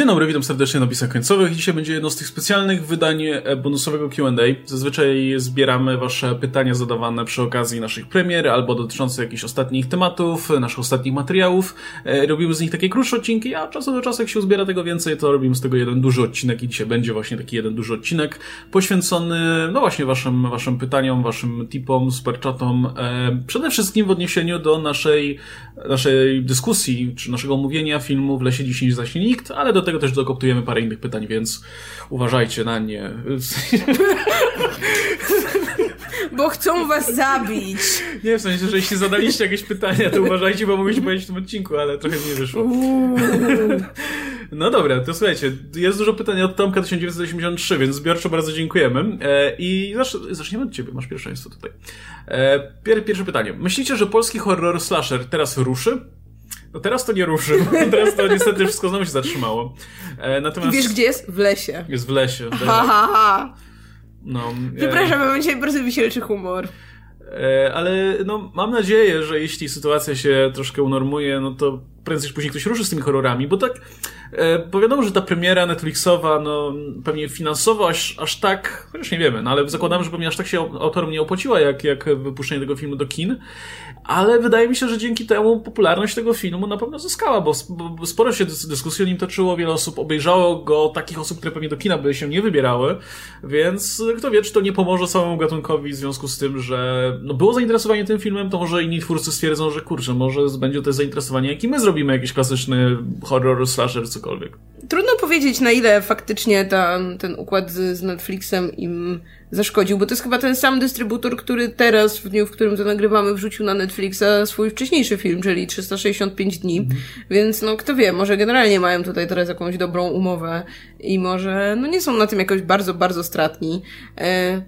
Dzień dobry, witam serdecznie na napisach końcowych. Dzisiaj będzie jedno z tych specjalnych wydań e, bonusowego Q&A. Zazwyczaj zbieramy wasze pytania zadawane przy okazji naszych premier albo dotyczące jakichś ostatnich tematów, naszych ostatnich materiałów. E, robimy z nich takie krótsze odcinki, a czasu do czasu jak się uzbiera tego więcej, to robimy z tego jeden duży odcinek i dzisiaj będzie właśnie taki jeden duży odcinek poświęcony no właśnie waszym, waszym pytaniom, waszym tipom, superchatom. E, przede wszystkim w odniesieniu do naszej, naszej dyskusji, czy naszego omówienia filmu w Lesie 10 zaśnie nikt, ale do do tego też dokoptujemy parę innych pytań, więc uważajcie na nie. Bo chcą was zabić. Nie, w sensie, że jeśli zadaliście jakieś pytania, to uważajcie, bo się powiedzieć w tym odcinku, ale trochę mi nie wyszło. No dobra, to słuchajcie, jest dużo pytań od Tomka 1983, więc zbiorczo bardzo dziękujemy. E, I zaczniemy od ciebie, masz pierwszeństwo tutaj. E, pierwsze pytanie. Myślicie, że polski horror slasher teraz ruszy? No teraz to nie ruszy, teraz to niestety wszystko znowu się zatrzymało. E, natomiast... I wiesz gdzie jest? W lesie. Jest w lesie. Ha, ha, ha. No, Przepraszam, e... mam dzisiaj bardzo wisielczy humor. E, ale no, mam nadzieję, że jeśli sytuacja się troszkę unormuje, no to prędzej czy później ktoś ruszy z tymi horrorami, bo tak, e, bo wiadomo, że ta premiera Netflixowa, no pewnie finansowo aż, aż tak, chociaż nie wiemy, no ale zakładamy, że pewnie aż tak się autorom nie opłaciła, jak, jak wypuszczenie tego filmu do kin, ale wydaje mi się, że dzięki temu popularność tego filmu na pewno zyskała, bo, sporo się dyskusji o nim toczyło, wiele osób obejrzało go, takich osób, które pewnie do kina by się nie wybierały, więc kto wie, czy to nie pomoże całemu gatunkowi w związku z tym, że no, było zainteresowanie tym filmem, to może inni twórcy stwierdzą, że kurczę, może będzie to zainteresowanie, jakie my zrobimy jakiś klasyczny horror, slasher, cokolwiek. Trudno powiedzieć, na ile faktycznie ta, ten układ z, z Netflixem im zaszkodził, bo to jest chyba ten sam dystrybutor, który teraz, w dniu, w którym to nagrywamy, wrzucił na Netflixa swój wcześniejszy film, czyli 365 dni. Mm. Więc no, kto wie, może generalnie mają tutaj teraz jakąś dobrą umowę i może, no nie są na tym jakoś bardzo, bardzo stratni. E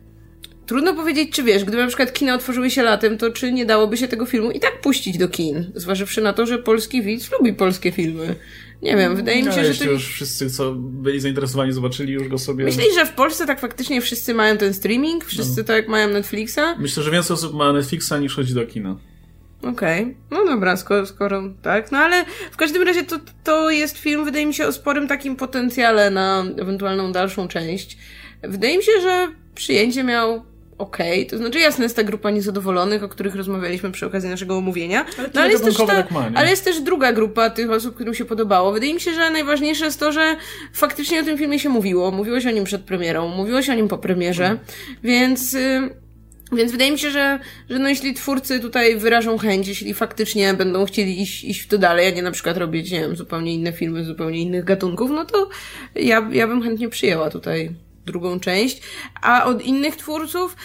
Trudno powiedzieć, czy wiesz, gdyby na przykład kina otworzyły się latem, to czy nie dałoby się tego filmu i tak puścić do kin, zważywszy na to, że polski widz lubi polskie filmy. Nie wiem, wydaje mi się, że to... już wszyscy, co byli zainteresowani, zobaczyli już go sobie... Myślisz, że w Polsce tak faktycznie wszyscy mają ten streaming? Wszyscy no. tak mają Netflixa? Myślę, że więcej osób ma Netflixa niż chodzi do kina. Okej, okay. no dobra, skoro, skoro tak, no ale w każdym razie to, to jest film, wydaje mi się, o sporym takim potencjale na ewentualną dalszą część. Wydaje mi się, że przyjęcie miał okej. Okay. To znaczy, jasne, jest ta grupa niezadowolonych, o których rozmawialiśmy przy okazji naszego omówienia. Ale, no, ale, jest też ta, ma, ale jest też druga grupa tych osób, którym się podobało. Wydaje mi się, że najważniejsze jest to, że faktycznie o tym filmie się mówiło. Mówiło się o nim przed premierą, mówiło się o nim po premierze, hmm. więc... Y więc wydaje mi się, że, że no jeśli twórcy tutaj wyrażą chęć, jeśli faktycznie będą chcieli iść, iść w to dalej, a nie na przykład robić, nie wiem, zupełnie inne filmy, zupełnie innych gatunków, no to ja, ja bym chętnie przyjęła tutaj drugą część, a od innych twórców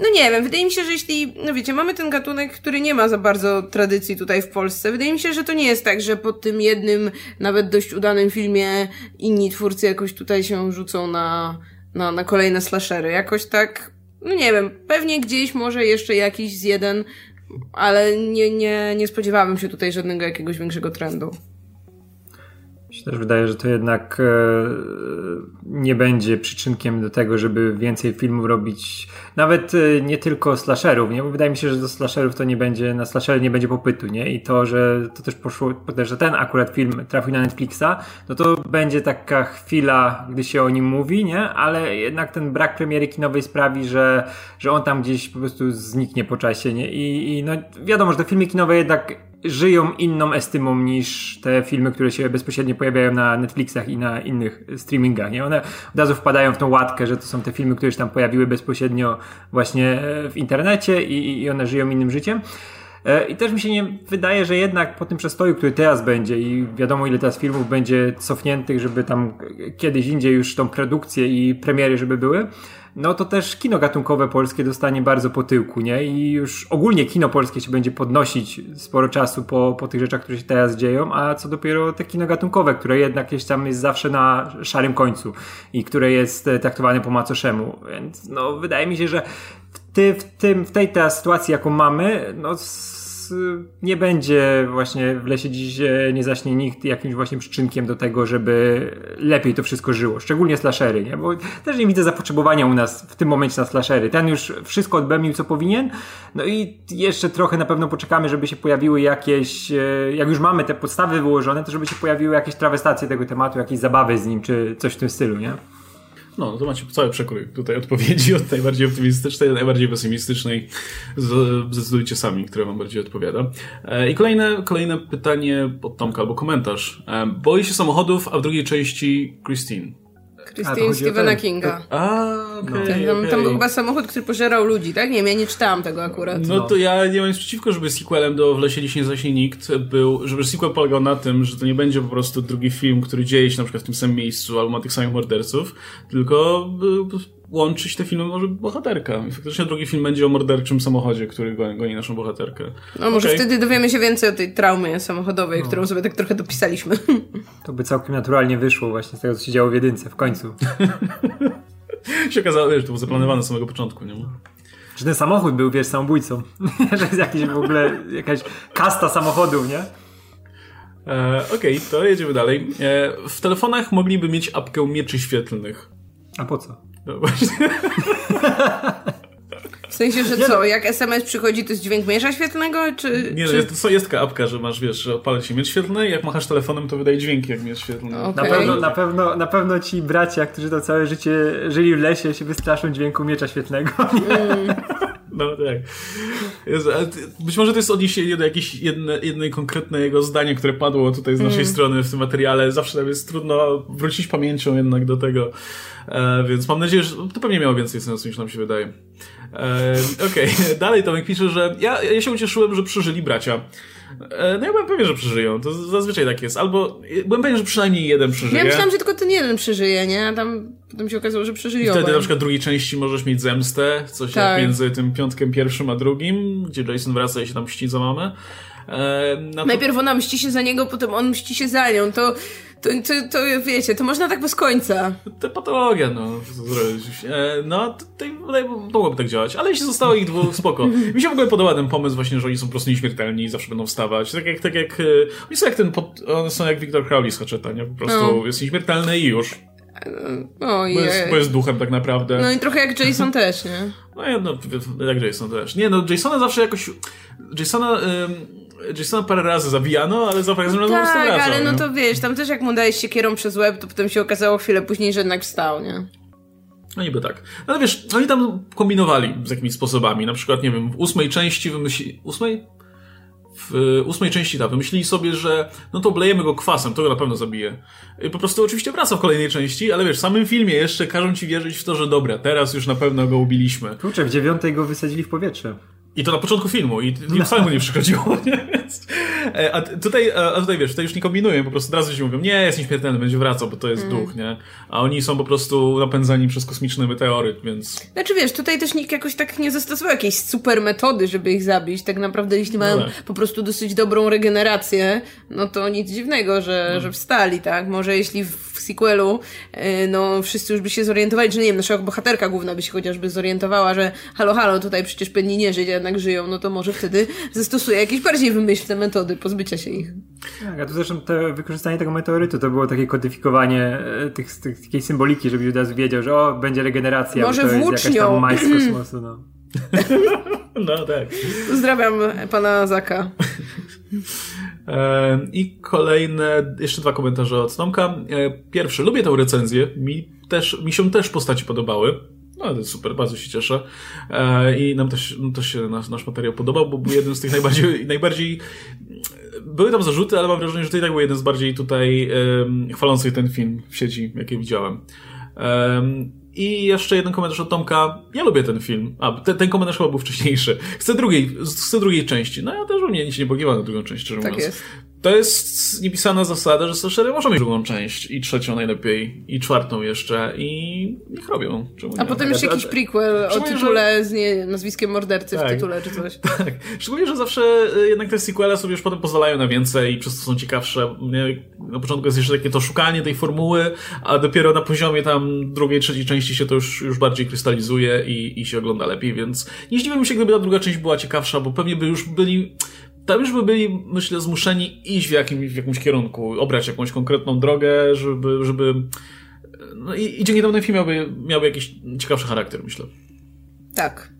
no nie wiem, wydaje mi się, że jeśli, no wiecie, mamy ten gatunek, który nie ma za bardzo tradycji tutaj w Polsce, wydaje mi się, że to nie jest tak, że po tym jednym, nawet dość udanym filmie inni twórcy jakoś tutaj się rzucą na, na, na kolejne slashery. Jakoś tak, no nie wiem, pewnie gdzieś może jeszcze jakiś z jeden, ale nie, nie, nie spodziewałabym się tutaj żadnego jakiegoś większego trendu się też wydaje, że to jednak e, nie będzie przyczynkiem do tego, żeby więcej filmów robić, nawet e, nie tylko slasherów, nie? Bo wydaje mi się, że do slasherów to nie będzie, na slashery nie będzie popytu, nie? I to, że to też poszło, że ten akurat film trafił na Netflixa, no to będzie taka chwila, gdy się o nim mówi, nie? Ale jednak ten brak premiery kinowej sprawi, że, że on tam gdzieś po prostu zniknie po czasie, nie? I, i no wiadomo, że te filmy kinowe jednak żyją inną estymą niż te filmy, które się bezpośrednio pojawiają na Netflixach i na innych streamingach. Nie? One od razu wpadają w tą łatkę, że to są te filmy, które się tam pojawiły bezpośrednio właśnie e, w internecie i, i one żyją innym życiem. E, I też mi się nie wydaje, że jednak po tym przestoju, który teraz będzie i wiadomo ile teraz filmów będzie cofniętych, żeby tam kiedyś indziej już tą produkcję i premiery, żeby były, no to też kino gatunkowe polskie dostanie bardzo po tyłku, nie? I już ogólnie kino polskie się będzie podnosić sporo czasu po, po tych rzeczach, które się teraz dzieją, a co dopiero te kino gatunkowe, które jednak gdzieś tam jest zawsze na szarym końcu i które jest e, traktowane po macoszemu. Więc no wydaje mi się, że w, ty, w, tym, w tej teraz sytuacji, jaką mamy, no y, nie będzie właśnie w lesie dziś e, nie zaśnie nikt jakimś właśnie przyczynkiem do tego, żeby lepiej to wszystko żyło. Szczególnie slashery, nie? Bo też nie widzę zapotrzebowania u nas w tym momencie na slashery. Ten już wszystko odbębił, co powinien. No i jeszcze trochę na pewno poczekamy, żeby się pojawiły jakieś, e, jak już mamy te podstawy wyłożone, to żeby się pojawiły jakieś trawestacje tego tematu, jakieś zabawy z nim, czy coś w tym stylu, nie? No, to macie cały przekrój tutaj odpowiedzi od najbardziej optymistycznej do najbardziej pesymistycznej. Zdecydujcie sami, które wam bardziej odpowiada. E, I kolejne, kolejne pytanie od Tomka albo komentarz. E, boi się samochodów, a w drugiej części Christine. Christine Stephena Kinga. A, okay, tam, okay. tam był chyba samochód, który pożerał ludzi, tak? Nie wiem, ja nie czytałam tego akurat. No, to ja nie mam nic przeciwko, żeby sequelem do W lesie dziś nie zaśnie nikt był, żeby sequel polegał na tym, że to nie będzie po prostu drugi film, który dzieje się na przykład w tym samym miejscu albo ma tych samych morderców, tylko łączyć te filmy może bohaterka. I faktycznie drugi film będzie o morderczym samochodzie, który goni naszą bohaterkę. No może okay. wtedy dowiemy się więcej o tej traumie samochodowej, no. którą sobie tak trochę dopisaliśmy. To by całkiem naturalnie wyszło właśnie z tego, co się działo w jedynce w końcu. się okazało, że to było zaplanowane z samego początku, nie? Że ten samochód był, wiesz, samobójcą. że jest jakiś w ogóle, jakaś kasta samochodów, nie? E, Okej, okay, to jedziemy dalej. E, w telefonach mogliby mieć apkę mieczy świetlnych. A po co? No właśnie. W sensie, że co, jak SMS przychodzi, to jest dźwięk miesza świetlnego, czy... Nie, czy... jest, jest taka apka, że masz, wiesz, że odpala się miecz świetlny i jak machasz telefonem, to wydaje dźwięki jak miecz świetlny. Okay. Na, pewno, na, pewno, na pewno ci bracia, którzy to całe życie żyli w lesie, się wystraszą dźwięku miecza świetlnego. Mm. No tak. Jezu, być może to jest odniesienie do jakiejś jedne, jednej konkretnego zdania, które padło tutaj z naszej mm. strony w tym materiale. Zawsze nam jest trudno wrócić pamięcią jednak do tego. E, więc mam nadzieję, że to pewnie miało więcej sensu niż nam się wydaje. E, Okej, okay. dalej Tomek pisze, że ja, ja się ucieszyłem, że przeżyli bracia. E, no ja byłem pewien, że przeżyją. To zazwyczaj tak jest. Albo byłem pewien, że przynajmniej jeden przeżyje. Ja myślałam, że tylko ten jeden przeżyje, nie? A tam potem się okazało, że przeżyli I wtedy na przykład drugiej części możesz mieć zemstę, coś tak. jak między tym piątkiem pierwszym a drugim, gdzie Jason wraca i się tam mści za mamę. E, to... Najpierw ona mści się za niego, potem on mści się za nią. To, to, to, to wiecie, to można tak bez końca. To patologia, no. E, no, tutaj mogłoby tak działać. Ale jeśli zostało ich dwóch, spoko. Mi się w ogóle podoba ten pomysł właśnie, że oni są po prostu nieśmiertelni i zawsze będą wstawać. Tak jak, tak jak e, oni są jak ten, one są jak Victor Crowley z Hatcheta, nie? Po prostu no. jest nieśmiertelny i już. No, bo, jest, bo jest duchem tak naprawdę. No i trochę jak Jason też, nie? No, no jak Jason też. Nie, no Jasona zawsze jakoś... Jasona... Ym, Jasona parę razy zabijano, ale za każdym razem Tak, ale no to wiesz, tam też jak mu dałeś siekierą przez łeb, to potem się okazało chwilę później, że jednak wstał, nie? No niby tak. No ale wiesz, oni tam kombinowali z jakimiś sposobami. Na przykład, nie wiem, w ósmej części wymyślili... Ósmej? W ósmej części tak, wymyślili sobie, że no to blejemy go kwasem, to go na pewno zabije. I po prostu oczywiście wraca w kolejnej części, ale wiesz, w samym filmie jeszcze każą ci wierzyć w to, że dobra, teraz już na pewno go ubiliśmy. Kurczę, w dziewiątej go wysadzili w powietrze. I to na początku filmu i film no. wcale mu nie przychodziło, nie? Więc, e, a tutaj, a tutaj wiesz, tutaj już nie kombinują, po prostu od razu się mówią, nie, jest nieśmiertelny, będzie wracał, bo to jest mm. duch, nie? A oni są po prostu napędzani przez kosmiczne meteory, więc... Znaczy wiesz, tutaj też nikt jakoś tak nie zastosował jakiejś super metody, żeby ich zabić. Tak naprawdę, jeśli mają no tak. po prostu dosyć dobrą regenerację, no to nic dziwnego, że, no. że wstali, tak? Może jeśli w sequelu, e, no wszyscy już by się zorientowali, że nie wiem, nasza bohaterka główna by się chociażby zorientowała, że halo, halo, tutaj przecież pewnie nie żyć, jednak żyją, no to może wtedy zastosuje jakieś bardziej wymyślne metody pozbycia się ich. Tak, a tu zresztą te, wykorzystanie tego meteorytu to było takie kodyfikowanie e, tych, tych, takiej symboliki, żeby razu wiedział, że o, będzie regeneracja, może to jest włócznią. jakaś tam majs kosmosu, no. no tak. Pozdrawiam pana Zaka. I kolejne, jeszcze dwa komentarze od Tomka. E, pierwszy, lubię tę recenzję. Mi, też, mi się też postaci podobały. No, to jest super, bardzo się cieszę. E, I nam też, no, się nasz, nasz materiał podobał, bo był jeden z tych najbardziej, najbardziej były tam zarzuty, ale mam wrażenie, że to i tak był jeden z bardziej tutaj um, chwalących ten film w sieci, jakie widziałem. Um, i jeszcze jeden komentarz od Tomka. Ja lubię ten film. A, ten, ten komentarz chyba był wcześniejszy. Chcę drugiej, chcę drugiej części. No ja też bym nie, nic nie pogiwał na drugą część, szczerze tak mówiąc. Jest. To jest niepisana zasada, że slashery możemy mieć drugą część i trzecią najlepiej i czwartą jeszcze i niech robią. Czemu a nie? potem jeszcze jakiś prequel o tytule że... z nie, nazwiskiem mordercy tak. w tytule czy coś. Tak. Szczególnie, że zawsze y, jednak te sequele sobie już potem pozwalają na więcej i przez to są ciekawsze. Na początku jest jeszcze takie to szukanie tej formuły, a dopiero na poziomie tam drugiej, trzeciej części się to już, już bardziej krystalizuje i, i się ogląda lepiej, więc nie zdziwiłbym się, gdyby ta druga część była ciekawsza, bo pewnie by już byli tam już by byli, myślę, zmuszeni iść w, jakim, w jakimś kierunku, obrać jakąś konkretną drogę, żeby, żeby no i, i dzięki temu ten film miałby, miałby jakiś ciekawszy charakter, myślę. Tak.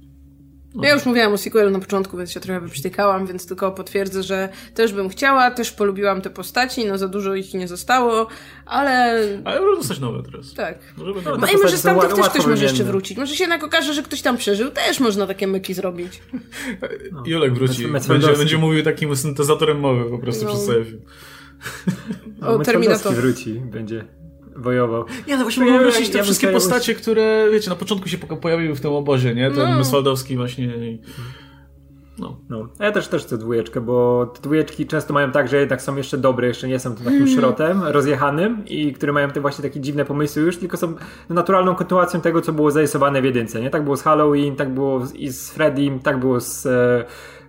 Ja już mówiłam o sequelu na początku, więc się trochę wyprztykałam, więc tylko potwierdzę, że też bym chciała, też polubiłam te postaci, no za dużo ich nie zostało, ale... Ale może zostać nowe teraz. Tak. Może będą No i może z tamtych też ktoś może jeszcze wrócić. Może się jednak okaże, że ktoś tam przeżył, też można takie myki zrobić. Julek wróci. Będzie, będzie mówił takim syntezatorem mowy po prostu No. przez cały film. O, Terminator. wróci, będzie wojował. Nie, no właśnie Ja- wrócić ja te bym wszystkie postacie, które, wiecie, na początku się pojawiły w tym obozie, nie? Ten No. Myswaldowski właśnie. i- No. No, ja też, też chcę dwójeczkę, bo te dwójeczki często mają tak, że jednak są jeszcze dobre, jeszcze nie są tym takim Mhm. szrotem rozjechanym i które mają te właśnie takie dziwne pomysły już, tylko są naturalną kontynuacją tego, co było zarysowane w jedynce, nie? Tak było z Halloween, tak było i z Freddym, tak było z... e,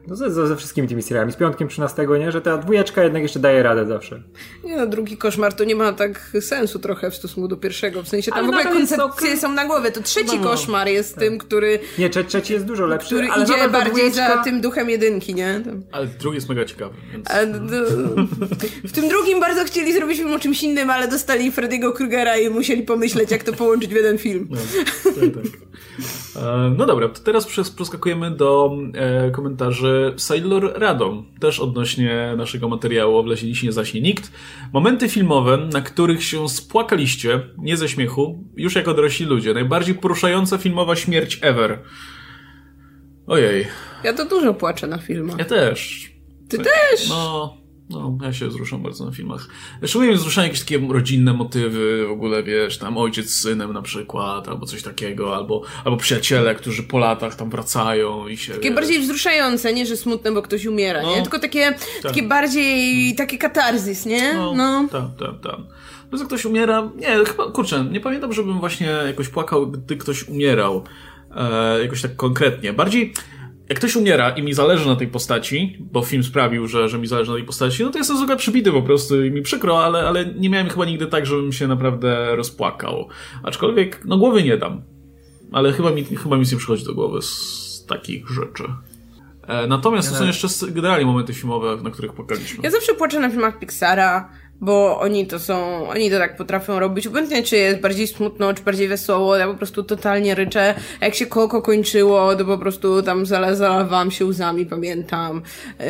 No ze, ze ze wszystkimi tymi serialami, z piątkiem 13, nie? Że ta dwójeczka jednak jeszcze daje radę zawsze. Nie no, drugi koszmar to nie ma tak sensu trochę w stosunku do pierwszego. W sensie tam Ale w ogóle koncepcje ok. są na głowie. To trzeci No. koszmar jest tym, który, Nie, trze trzeci jest dużo lepszy, który ale idzie bardziej dwójeczka... za tym duchem jedynki, nie? Tam. Ale drugi jest mega ciekawy, więc... A, w tym drugim bardzo chcieli zrobić film o czymś innym, ale dostali Freddy'ego Krugera i musieli pomyśleć, jak to połączyć w jeden film. No, tak, tak. E, No dobra, to teraz przes- przeskakujemy do e, komentarzy Sailor Radą. Też odnośnie naszego materiału Wlezie Dziś nie zaśnie nikt. Momenty filmowe, na których się spłakaliście, nie ze śmiechu, już jako dorośli ludzie. Najbardziej poruszająca filmowa śmierć ever. Ojej, Ja to dużo płaczę na filmach. ja też. Ty też! No, no, ja się wzruszam bardzo na filmach. Szczególnie wzruszają jakieś takie rodzinne motywy, w ogóle wiesz, tam ojciec z synem na przykład, albo coś takiego, albo, albo przyjaciele, którzy po latach tam wracają i się... Takie wiesz, bardziej wzruszające, nie, że smutne, bo ktoś umiera, No. nie? Tylko takie, takie bardziej, takie katarzis, nie? No, No. tak, tak, tak. No, jak ktoś umiera, nie, chyba, kurczę, nie pamiętam, żebym właśnie jakoś płakał, gdy ktoś umierał. E, jakoś tak konkretnie. Bardziej, jak ktoś umiera i mi zależy na tej postaci, bo film sprawił, że, że mi zależy na tej postaci, no to jestem zwykle przybity po prostu i mi przykro, ale, ale nie miałem chyba nigdy tak, żebym się naprawdę rozpłakał. Aczkolwiek, no głowy nie dam. Ale chyba mi, chyba mi nic nie przychodzi do głowy z takich rzeczy. E, natomiast to są jeszcze generalnie momenty filmowe, na których płakaliśmy. Ja zawsze płaczę na filmach Pixara, bo oni to są, oni to tak potrafią robić. Obojętnie, czy jest bardziej smutno, czy bardziej wesoło, ja po prostu totalnie ryczę. Jak się Koko kończyło, to po prostu tam zalewałam się łzami, pamiętam. Yy,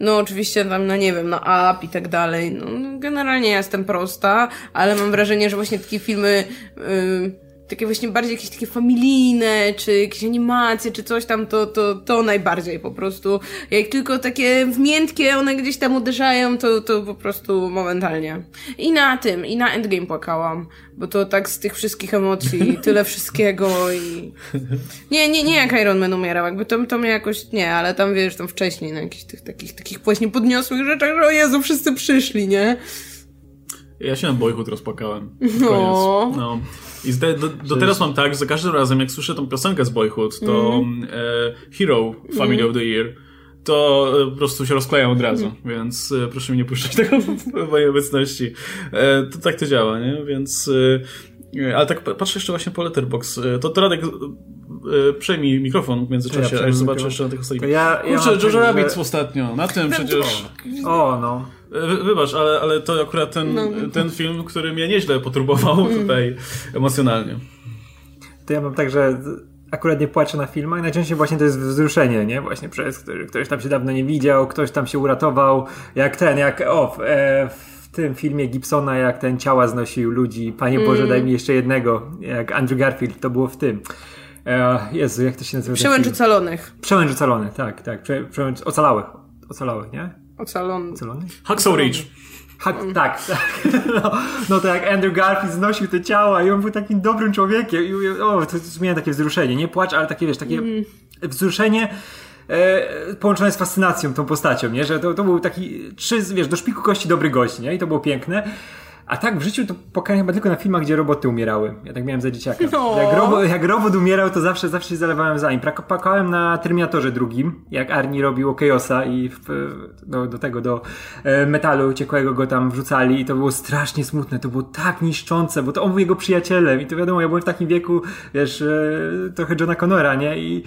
no oczywiście tam, no nie wiem, no Up i tak dalej. No, generalnie jestem prosta, ale mam wrażenie, że właśnie takie filmy... Yy, takie właśnie bardziej jakieś takie familijne, czy jakieś animacje, czy coś tam, to, to, to najbardziej po prostu. Jak tylko takie wmiętkie one gdzieś tam uderzają, to, to po prostu momentalnie. I na tym, i na Endgame płakałam, bo to tak z tych wszystkich emocji, tyle wszystkiego i... Nie, nie, nie jak Iron Man umierał, jakby to, to mnie jakoś, nie, ale tam wiesz, tam wcześniej na jakichś tych takich, takich właśnie podniosłych rzeczach, że o Jezu, wszyscy przyszli, nie? Ja się na Boyhood rozpłakałem. No. No. I zde, do, do teraz mam tak, że za każdym razem, jak słyszę tą piosenkę z Boyhood, to Mhm. e, Hero Family of the Year, to e, po prostu się rozklejam od razu, więc e, proszę mi nie puszczać tego w mojej obecności. E, to tak to działa, nie? Więc... E, ale tak patrzę jeszcze właśnie po Letterbox. E, To, to Radek, e, przejmij mikrofon w międzyczasie, Ja a ja przejmę zobaczę jeszcze na tych ostatnich. Ja- ja Kurczę, Jojo tak, Rabbit że- ostatnio, na tym przecież... O, no. Wy- Wybacz, ale, ale to akurat ten, No. ten film, który mnie nieźle poturbował tutaj emocjonalnie. To ja mam tak, że akurat nie płaczę na filmach. Najczęściej właśnie to jest wzruszenie, nie? Właśnie przez który ktoś tam się dawno nie widział, ktoś tam się uratował. Jak ten, jak o, w, e, w tym filmie Gibsona, jak ten ciała znosił ludzi. Panie Boże, daj mi jeszcze jednego. Jak Andrew Garfield, to było w tym. E, Jezu, jak to się nazywa? Przełęcz ocalonych. Przełęcz ocalony, tak, tak. Prze, przełęcz ocalałych. Ocalałych, nie? Ocalony. Ocalony? Hacksaw Ridge. Ha, tak, tak. No, no to jak Andrew Garfield znosił te ciała i on był takim dobrym człowiekiem. I, o, to, to miałem takie wzruszenie. Nie płacz, ale takie, wiesz, takie wzruszenie e, połączone z fascynacją tą postacią, nie? Że to, to był taki, trzy, wiesz, do szpiku kości dobry gość, nie? I to było piękne. A tak w życiu to pokałem chyba tylko na filmach, gdzie roboty umierały. Ja tak miałem za dzieciaka. No. Jak, robo, jak robot umierał, to zawsze, zawsze się zalewałem za nim. Płakałem na Terminatorze drugim, jak Arnie robił Chaosa i w, do, do tego, do e, metalu ciekłego go tam wrzucali i to było strasznie smutne. To było tak niszczące, bo to on był jego przyjacielem i to wiadomo, ja byłem w takim wieku, wiesz, e, trochę Johna Connora, nie? I,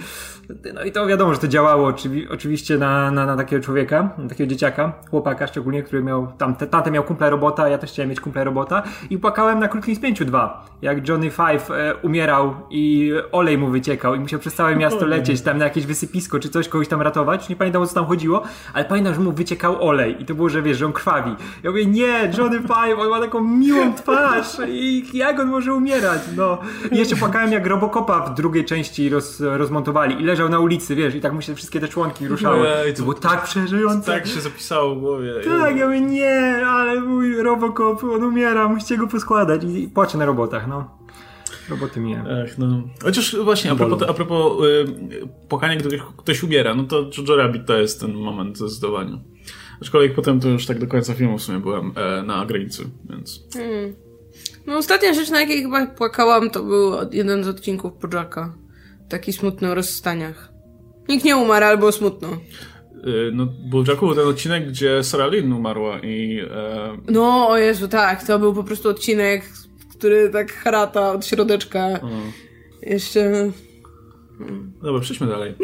no i to wiadomo, że to działało oczywi- oczywiście na, na, na takiego człowieka, na takiego dzieciaka, chłopaka szczególnie, który miał, tam, tatę miał kumpla robota, ja też chciałem mieć kumpla robota i płakałem na Krótkim Spięciu 2, jak Johnny Five e, umierał i olej mu wyciekał i musiał przez całe miasto lecieć tam na jakieś wysypisko czy coś, kogoś tam ratować, nie pamiętam o co tam chodziło, ale pamiętam, że mu wyciekał olej i to było, że wiesz, że on krwawi. Ja mówię, nie, Johnny Five, on ma taką miłą twarz i jak on może umierać, no. I jeszcze płakałem jak Robocopa w drugiej części roz, rozmontowali i leżał na ulicy, wiesz, i tak mu się wszystkie te członki ruszały. Ojej, to to- było tak przerażające. Tak się zapisało w głowie. Tak, ja mówię, nie, ale mój Robocop, on umiera, musicie go poskładać i, i płacze na robotach, no. Roboty mnie. Ach, no. Chociaż właśnie, a propos, a propos y, płakania, gdy ktoś umiera, no to Jojo Rabbit to jest ten moment zdecydowanie. Aczkolwiek potem to już tak do końca filmu w sumie byłem e, na granicy, więc... No ostatnia rzecz, na jakiej chyba płakałam, to był jeden z odcinków Pojaka. Taki smutny o rozstaniach. Nikt nie umarł, albo smutno. Y, no, był Jacku ten odcinek, gdzie Sarah Lynn umarła i... E, No, o Jezu, tak, to był po prostu odcinek, który tak harata od środeczka. Jeszcze... dobra, przejdźmy dalej.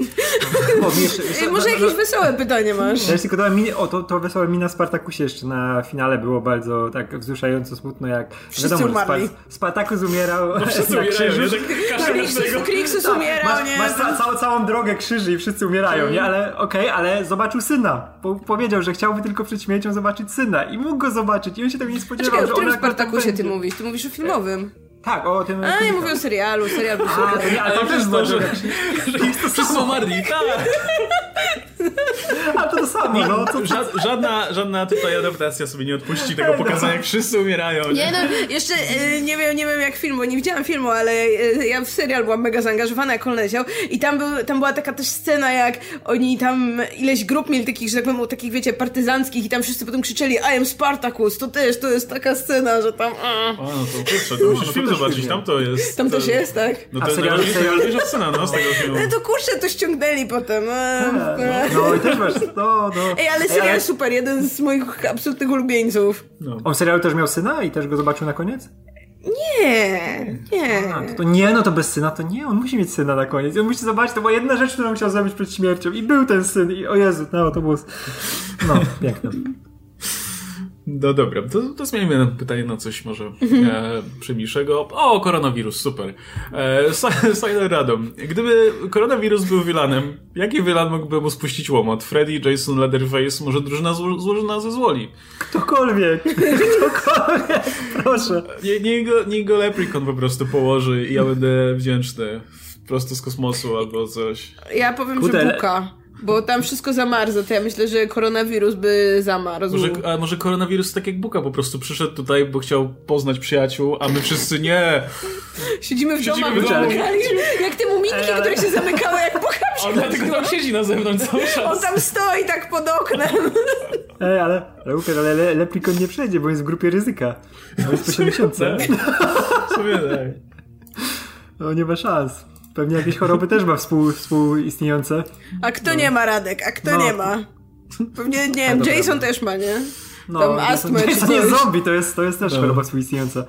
O, mi jeszcze, Ej, może jakieś wesołe pytanie masz? Ja jeszcze tylko dałem mini, o to, to wesołe mina Spartakusie jeszcze na finale było bardzo tak wzruszająco smutno jak Wszyscy umarli. Spartakus umierał Wszyscy na umierają, krzyżu. nie? Tak każdy każdego. Kriksus Tak, umierał, masz, nie? masz ca- całą, całą drogę krzyży i wszyscy umierają, nie? Ale okej, ale zobaczył syna. Po, powiedział, że chciałby tylko przed śmiercią zobaczyć syna i mógł go zobaczyć i on się tego nie spodziewał, Czekaj, o którym tak Spartakusie ty mówisz? Ty mówisz o filmowym. Tak, o tym... A, ja mówię o serialu, serial był A, super. to nie, ale to też to, że, że... wszyscy umarli, tak! A to to samo, no. Ża- żadna, żadna tutaj adaptacja sobie nie odpuści tego pokazania, jak wszyscy umierają. Nie no, jeszcze e, nie wiem, nie wiem jak film, bo nie widziałam filmu, ale e, ja w serial byłam mega zaangażowana, jak on leciał i tam, był, tam była taka też scena, jak oni tam ileś grup mieli takich, że tak powiem, takich wiecie, partyzanckich i tam wszyscy potem krzyczeli I am Spartacus, to też, to jest taka scena, że tam a, O, no to kurczę, to musisz to film zobaczyć, tam to jest. tam to, też jest, tak? No to jest serial- najważniejsza scena, no, z tego filmu. No to kurczę, to ściągnęli potem. e, e. no i też masz, no, no. Ej, ale serial super, jeden z moich absolutnych ulubieńców. On w serialu też miał syna i też go zobaczył na koniec? Nie, nie. A, to, to nie, no to bez syna, to nie, on musi mieć syna na koniec. On musi zobaczyć, to była jedna rzecz, którą chciał zrobić przed śmiercią i był ten syn i o Jezu, no to było... No, piękne. No dobra, to, to zmienimy pytanie na coś może e, przyjemniejszego. O, koronawirus, super. E, Silent Radom. Gdyby koronawirus był wilanem, jaki wilan mógłby mu spuścić łomot? Freddy, Jason, Leatherface, może drużyna zło- złożona ze złoli? Ktokolwiek, ktokolwiek, proszę. Nie, niech, go, niech go Leprechaun po prostu położy i ja będę wdzięczny. Prosto z kosmosu albo coś. Ja powiem, że buka. Bo tam wszystko zamarza, to ja myślę, że koronawirus by zamarzł. Może, a może koronawirus tak jak Buka po prostu przyszedł tutaj, bo chciał poznać przyjaciół, a my wszyscy nie. Siedzimy w Siedzimy domach, w domu. jak te muminki, ale- które się zamykały jak buka On dlatego tam siedzi na zewnątrz cały On czas. tam stoi tak pod oknem. Ej, ale, ale Łukasz, ale Le- Leprechaun nie przejdzie, bo jest w grupie ryzyka. On jest po 70. W sumie tak. No nie ma szans. Pewnie jakieś choroby też ma współ, współistniejące. A kto nie ma Radek, a kto No. nie ma? Pewnie, nie wiem, Jason prawda. też ma, nie? No, Tam Jason- astmę Jason jest zombie, to jest, to jest też No. choroba współistniejąca.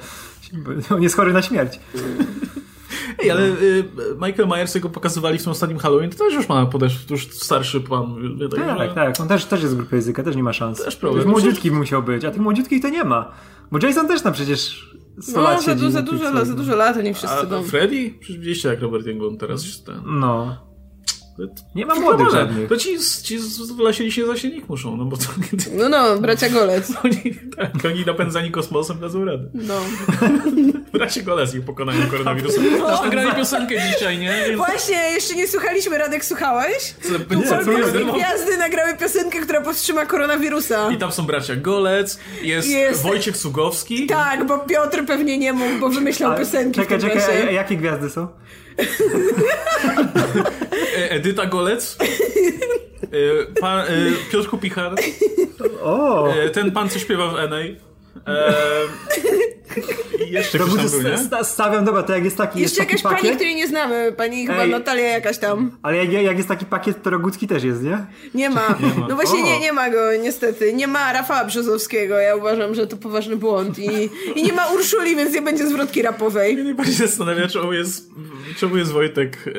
On jest chory na śmierć. Ej, ale y, Michael Myers, jak go pokazywali w tym ostatnim Halloween, to też już ma podesz, już starszy pan. tak, Tak, że- tak. On też, też jest w grupie ryzyka, też nie ma szans. Też problem. Już młodziutki musiał być, a tych młodziutkich to nie ma. Bo Jason też tam przecież 100 No, lat za, du- za, dużo, za swoich- dużo lat, oni wszyscy A dom. Freddy? Przecież widzieliście, jak Robert Englund teraz jest ten. No. Nie ma młodych normalne. żadnych. To ci, z- ci z wylasieli się za silnik muszą, no bo to, No, no, bracia Golec. oni, tak, oni napędzani kosmosem dadzą radę. No. Bracie Goles ich pokonają koronawirusem. Zresztą grali piosenkę dzisiaj, nie? Więc Właśnie, jeszcze nie słuchaliśmy, Radek, słuchałeś? co- co- Polskie co- gwiazdy nagrały piosenkę, która powstrzyma koronawirusa. I tam są bracia Golec, jest, Jest- Wojciech Cugowski. Tak, bo Piotr pewnie nie mógł, bo wymyślał piosenki w Czekaj, tym czekaj, a, a czasie. jakie gwiazdy są? E, Edyta Golec. E, Pan, e, Piotr Kupichar. O! Ten pan, co śpiewa w Enej. Jeszcze ktoś tam był, nie? Sta- Stawiam, dobra, to jak jest taki, Jeszcze jest taki jakaś pakiet... pani, której nie znamy. Pani chyba Ej. Natalia jakaś tam. Ale jak, jak jest taki pakiet, to Rogucki też jest, nie? Nie ma. No właśnie O. nie, nie ma go, niestety. Nie ma Rafała Brzozowskiego. Ja uważam, że to poważny błąd. I, i nie ma Urszuli, więc nie będzie zwrotki rapowej. Mnie najbardziej zastanawia, czemu jest, czemu jest Wojtek yy,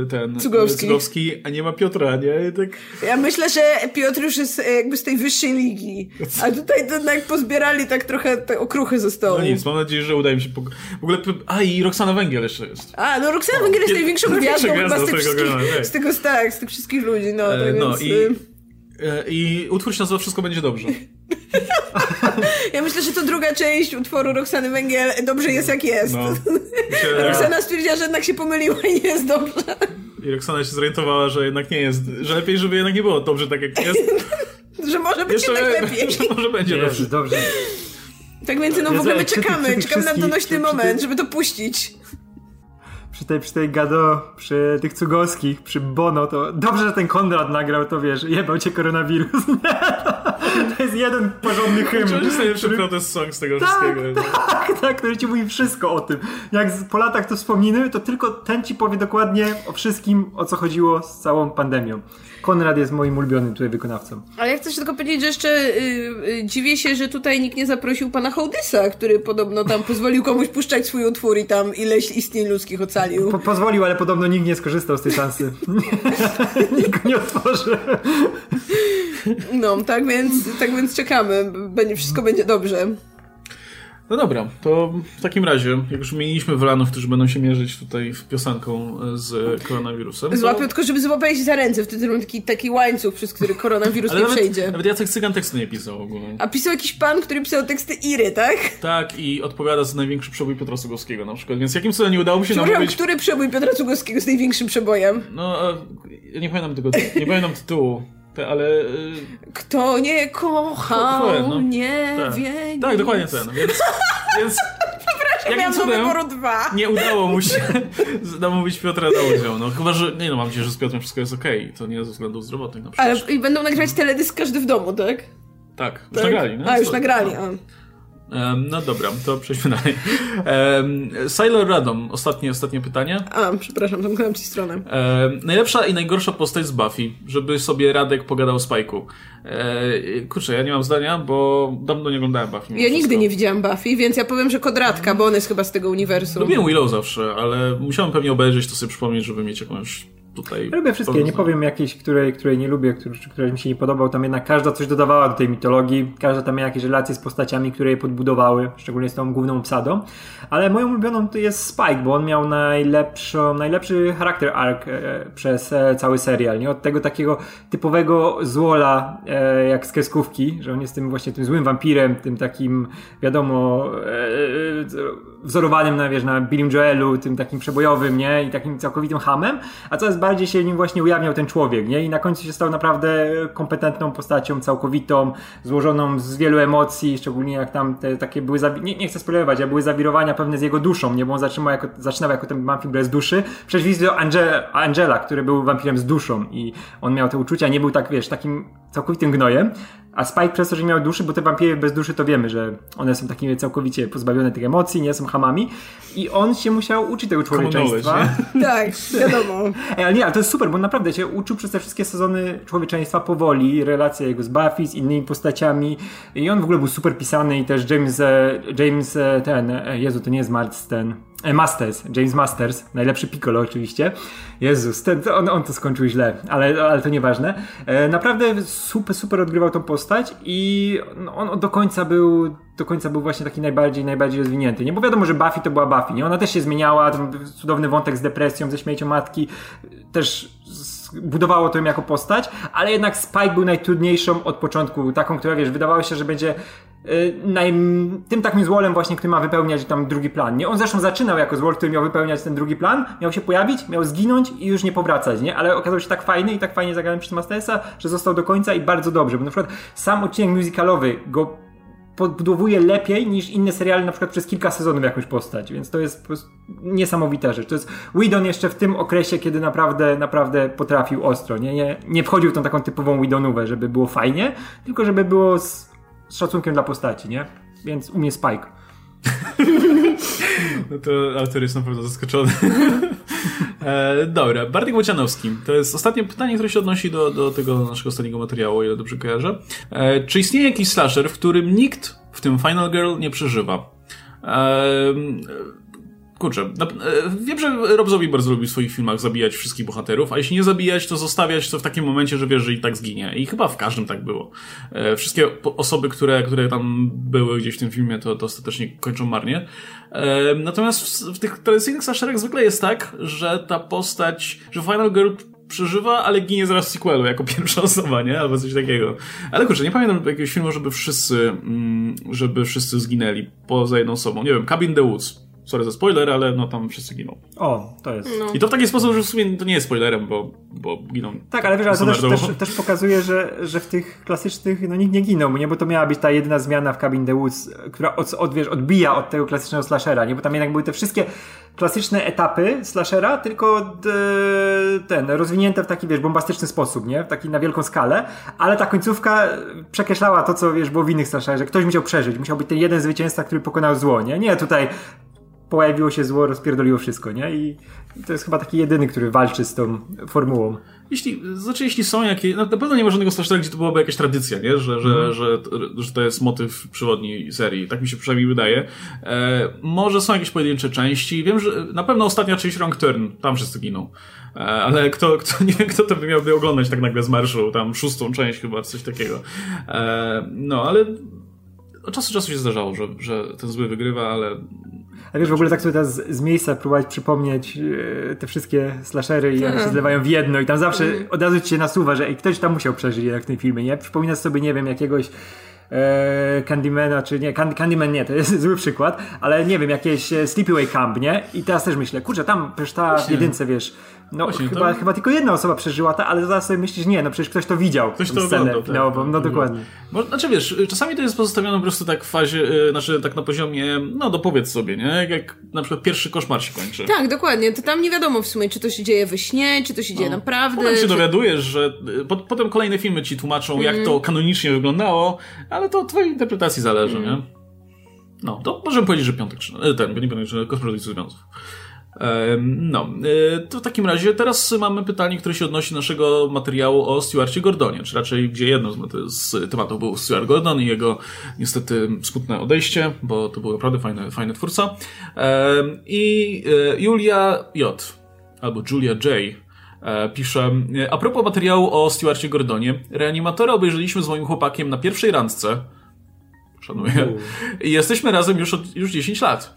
yy, ten Cugowski. Cugowski, a nie ma Piotra, nie? Tak, Ja myślę, że Piotr już jest e, jakby z tej wyższej ligi. A tutaj to jednak pozbierali tak trochę te okruchy ze stołu. no nic, mam nadzieję, że uda mi się... pog- W ogóle... A, i Roxana Węgiel jeszcze jest. A, no Roxana Węgiel jest największą gwiazdą chyba z tych tego wszystkich, tak. z tego, tak, z tych wszystkich ludzi, no, E, tak no więc... i, e, i utwór się nazywa Wszystko będzie dobrze. Ja myślę, że to druga część utworu Roxany Węgiel dobrze jest jak jest. No. Roxana stwierdziła, że jednak się pomyliła i nie jest dobrze. I Roxana się zorientowała, że jednak nie jest, że lepiej, żeby jednak nie było dobrze tak jak jest. Że może być Jeszcze jednak lepiej. że może będzie Jezu, dobrze. dobrze. Tak więc no w ogóle my czekamy, czekamy na donośny moment, żeby to puścić. Przy tej, przy tej Gado, przy tych Cugowskich, przy Bono, to dobrze, że ten Konrad nagrał, to wiesz, jebał cię koronawirus. to jest jeden porządny hymn. To jest najlepszy protest song z tego wszystkiego. Tak, tak, który ci mówi wszystko o tym. Jak z- po latach to wspominamy, to tylko ten ci powie dokładnie o wszystkim, o co chodziło z całą pandemią. Konrad jest moim ulubionym tutaj wykonawcą. Ale ja chcę się tylko powiedzieć, że jeszcze y, y, dziwię się, że tutaj nikt nie zaprosił pana Hołdysa, który podobno tam pozwolił komuś puszczać swój utwór i tam ileś istnień ludzkich ocalił. Po pozwolił, ale podobno nikt nie skorzystał z tej szansy. nikt go nie otworzy. No, tak więc, tak więc czekamy. Będzie, wszystko będzie dobrze. No dobra, to w takim razie, jak już mieliśmy Wlanów, którzy będą się mierzyć tutaj w piosenką z koronawirusem. to- Złapią tylko, żeby złapali się za ręce, wtedy robią taki, taki łańcuch, przez który koronawirus Ale nie nawet, przejdzie. nawet Jacek Cygan tekstu nie pisał ogólnie. A pisał jakiś pan, który pisał teksty Iry, tak? Tak, i odpowiada za największy przebój Piotra Sugowskiego na przykład, więc jakim cudem nie udało mi się namówić... który przebój Piotra Cugowskiego z największym przebojem? No, e, ja nie pamiętam tego, nie pamiętam tytułu, te, ale... e, Kto nie kochał, Ko- no. nie tak. wie Tak, dokładnie ten, więc... więc Ja jakim cudem wyboru dwa. nie udało mu się namówić Piotra na udział. No chyba, że... Nie no, mam nadzieję, że z Piotrem wszystko jest okej. To nie ze względów zdrowotnych na przykład. Ale i będą nagrywać teledysk każdy w domu, tak? Tak, już tak? nagrali, no? A, już nagrali. no. A. Em, no dobra, to przejdźmy dalej. Um, Sailor Radom, ostatnie, ostatnie pytanie. A, przepraszam, zamknąłem ci stronę. Em, najlepsza i najgorsza postać z Buffy, żeby sobie Radek pogadał z Spike'u. E, kurczę, ja nie mam zdania, bo dawno nie oglądałem Buffy. Ja nigdy nie widziałam Buffy, więc ja powiem, że Kodratka, bo on jest chyba z tego uniwersum. Lubię Willow zawsze, ale musiałem pewnie obejrzeć to sobie przypomnieć, żeby mieć jakąś tutaj... Lubię wszystkie, nie powiem jakiejś, której, której nie lubię, który, czy której mi się nie podobał. Tam jednak każda coś dodawała do tej mitologii, każda tam miała jakieś relacje z postaciami, które je podbudowały, szczególnie z tą główną obsadą. Ale moją ulubioną to jest Spike, bo on miał najlepszą, najlepszy charakter arc e, przez e, cały serial. Nie od tego takiego typowego złola, e, jak z kreskówki, że on jest tym właśnie tym złym wampirem, tym takim, wiadomo, wzorowanym na, wiesz, na Billim Joelu, tym takim przebojowym, nie? I takim całkowitym hamem, a coraz bardziej się nim właśnie ujawniał ten człowiek, nie? I na końcu się stał naprawdę kompetentną postacią, całkowitą, złożoną z wielu emocji, szczególnie jak tam te takie były, zawi- nie, nie chcę spoilerować, ale były zawirowania pewne z jego duszą, nie? Bo on zaczynał jako, zaczynał jako ten wampir bez duszy, przeciwieństwie do Ange- Angela, który był wampirem z duszą i on miał te uczucia, nie był tak, wiesz, takim całkowitym gnojem, a Spike przez to, że nie miał duszy, bo te wampiry bez duszy to wiemy, że one są takie całkowicie pozbawione tych emocji, nie są hamami i on się musiał uczyć tego człowieczeństwa. Tak, wiadomo. Ej, ale nie, ale to jest super, bo naprawdę się uczył przez te wszystkie sezony człowieczeństwa powoli, relacja jego z Buffy, z innymi postaciami i on w ogóle był super pisany i też James, e, James e, ten, e, Jezu, to nie jest Marsden, e, Masters, James Masters, najlepszy Piccolo oczywiście. Jezus, ten, on, on to skończył źle, ale, ale to nieważne. E, naprawdę super, super odgrywał tą postać i no, on do końca był do końca był właśnie taki najbardziej, najbardziej rozwinięty, nie? Bo wiadomo, że Buffy to była Buffy, nie? Ona też się zmieniała, cudowny wątek z depresją, ze śmiercią matki, też z- budowało to ją jako postać, ale jednak Spike był najtrudniejszą od początku, taką, która, wiesz, wydawało się, że będzie y, naj, tym takim złolem właśnie, który ma wypełniać tam drugi plan, nie? On zresztą zaczynał jako złol, który miał wypełniać ten drugi plan, miał się pojawić, miał zginąć i już nie powracać, nie? Ale okazał się tak fajny i tak fajnie zagrany przez Mastersa, że został do końca i bardzo dobrze, bo na przykład sam odcinek musicalowy go podbudowuje lepiej niż inne seriale na przykład przez kilka sezonów jakąś postać, więc to jest po niesamowita rzecz. To jest Whedon jeszcze w tym okresie, kiedy naprawdę, naprawdę potrafił ostro, nie, nie, nie wchodził w tą taką typową Whedonówę, żeby było fajnie, tylko żeby było z z szacunkiem dla postaci, nie? Więc u mnie Spike. No to autor jest naprawdę zaskoczony. e, dobra, Bartek Bocianowski. To jest ostatnie pytanie, które się odnosi do, do tego naszego ostatniego materiału, ile dobrze kojarzę. E, czy istnieje jakiś slasher, w którym nikt, w tym Final Girl, nie przeżywa? E, Kurczę, e, wiem, że Rob Zombie bardzo lubi w swoich filmach zabijać wszystkich bohaterów, a jeśli nie zabijać, to zostawiać to w takim momencie, że wiesz, że i tak zginie. I chyba w każdym tak było. E, wszystkie osoby, które, które tam były gdzieś w tym filmie, to, to ostatecznie kończą marnie. E, natomiast w, w tych tradycyjnych slasherach zwykle jest tak, że ta postać, że Final Girl przeżywa, ale ginie zaraz w sequelu jako pierwsza osoba, nie? Albo coś takiego. Ale kurczę, nie pamiętam jakiegoś filmu, żeby wszyscy, mm, żeby wszyscy zginęli poza jedną osobą. Nie wiem, Cabin the Woods sorry za spoiler, ale no tam wszyscy giną. O, to jest. No. I to w taki sposób, że w sumie to nie jest spoilerem, bo, bo giną. Tak, ale wiesz, ale to też, też, też, pokazuje, że, że w tych klasycznych no nikt nie ginął, nie? Bo to miała być ta jedyna zmiana w Cabin the Woods, która od, od, wiesz, odbija od tego klasycznego slashera, nie? Bo tam jednak były te wszystkie klasyczne etapy slashera, tylko ten, rozwinięte w taki, wiesz, bombastyczny sposób, nie? W taki na wielką skalę, ale ta końcówka przekreślała to, co, wiesz, było w innych slasherach, że ktoś musiał przeżyć, musiał być ten jeden zwycięzca, który pokonał zło, nie? Nie, tutaj pojawiło się zło, rozpierdoliło wszystko, nie? I to jest chyba taki jedyny, który walczy z tą formułą. Jeśli, znaczy jeśli są jakieś, no, na pewno nie ma żadnego slashera, gdzie to byłaby jakaś tradycja, nie? Że, że, mm. że, że to jest motyw przewodni serii. Tak mi się przynajmniej wydaje. E, może są jakieś pojedyncze części. Wiem, że na pewno ostatnia część Wrong Turn, tam wszyscy giną. E, ale kto, kto, nie wiem, kto to by miałby oglądać tak nagle z marszu, tam szóstą część chyba, coś takiego. E, no, ale od czasu do czasu się zdarzało, że, że ten zły wygrywa, ale a wiesz, w ogóle tak sobie teraz z miejsca próbować przypomnieć e, te wszystkie slashery i one się zlewają w jedno i tam zawsze mhm. od razu ci się nasuwa, że ej, ktoś tam musiał przeżyć jednak w tym filmie, nie? Przypominasz sobie, nie wiem, jakiegoś e, Candymana, czy nie, Candyman nie, to jest zły przykład, ale nie wiem, jakieś e, Sleepaway Camp, nie? I teraz też myślę, kurczę, tam przecież ta Właśnie. jedynce, wiesz, no Właśnie, chyba, to... chyba tylko jedna osoba przeżyła to, ale zaraz sobie myślisz, nie, no przecież ktoś to widział. Ktoś to scenę oglądał, tak, no, bo, no dokładnie. Bo, znaczy wiesz, czasami to jest pozostawione po prostu tak w fazie, yy, znaczy tak na poziomie, no dopowiedz sobie, nie? Jak, jak na przykład pierwszy koszmar się kończy. Tak, dokładnie. To tam nie wiadomo w sumie, czy to się dzieje we śnie, czy to się dzieje no. naprawdę. Potem się czy... dowiadujesz, że y, po, potem kolejne filmy ci tłumaczą, mm. jak to mhm. kanonicznie wyglądało, ale to od twojej interpretacji zależy, mm. nie? No, to możemy powiedzieć, że piątek, ten, nie pamiętam, że kosmos związków. No, e, to w takim razie teraz mamy pytanie, które się odnosi do naszego materiału o Stuarcie Gordonie, czy raczej gdzie jedno z tematów był Stuart Gordon i jego niestety smutne odejście, bo to był naprawdę fajny, fajny twórca. I e, Julia J. albo Julia J. E, pisze, a propos materiału o Stuarcie Gordonie, reanimatora obejrzeliśmy z moim chłopakiem na pierwszej randce. Szanuję. I jesteśmy razem już od już 10 lat.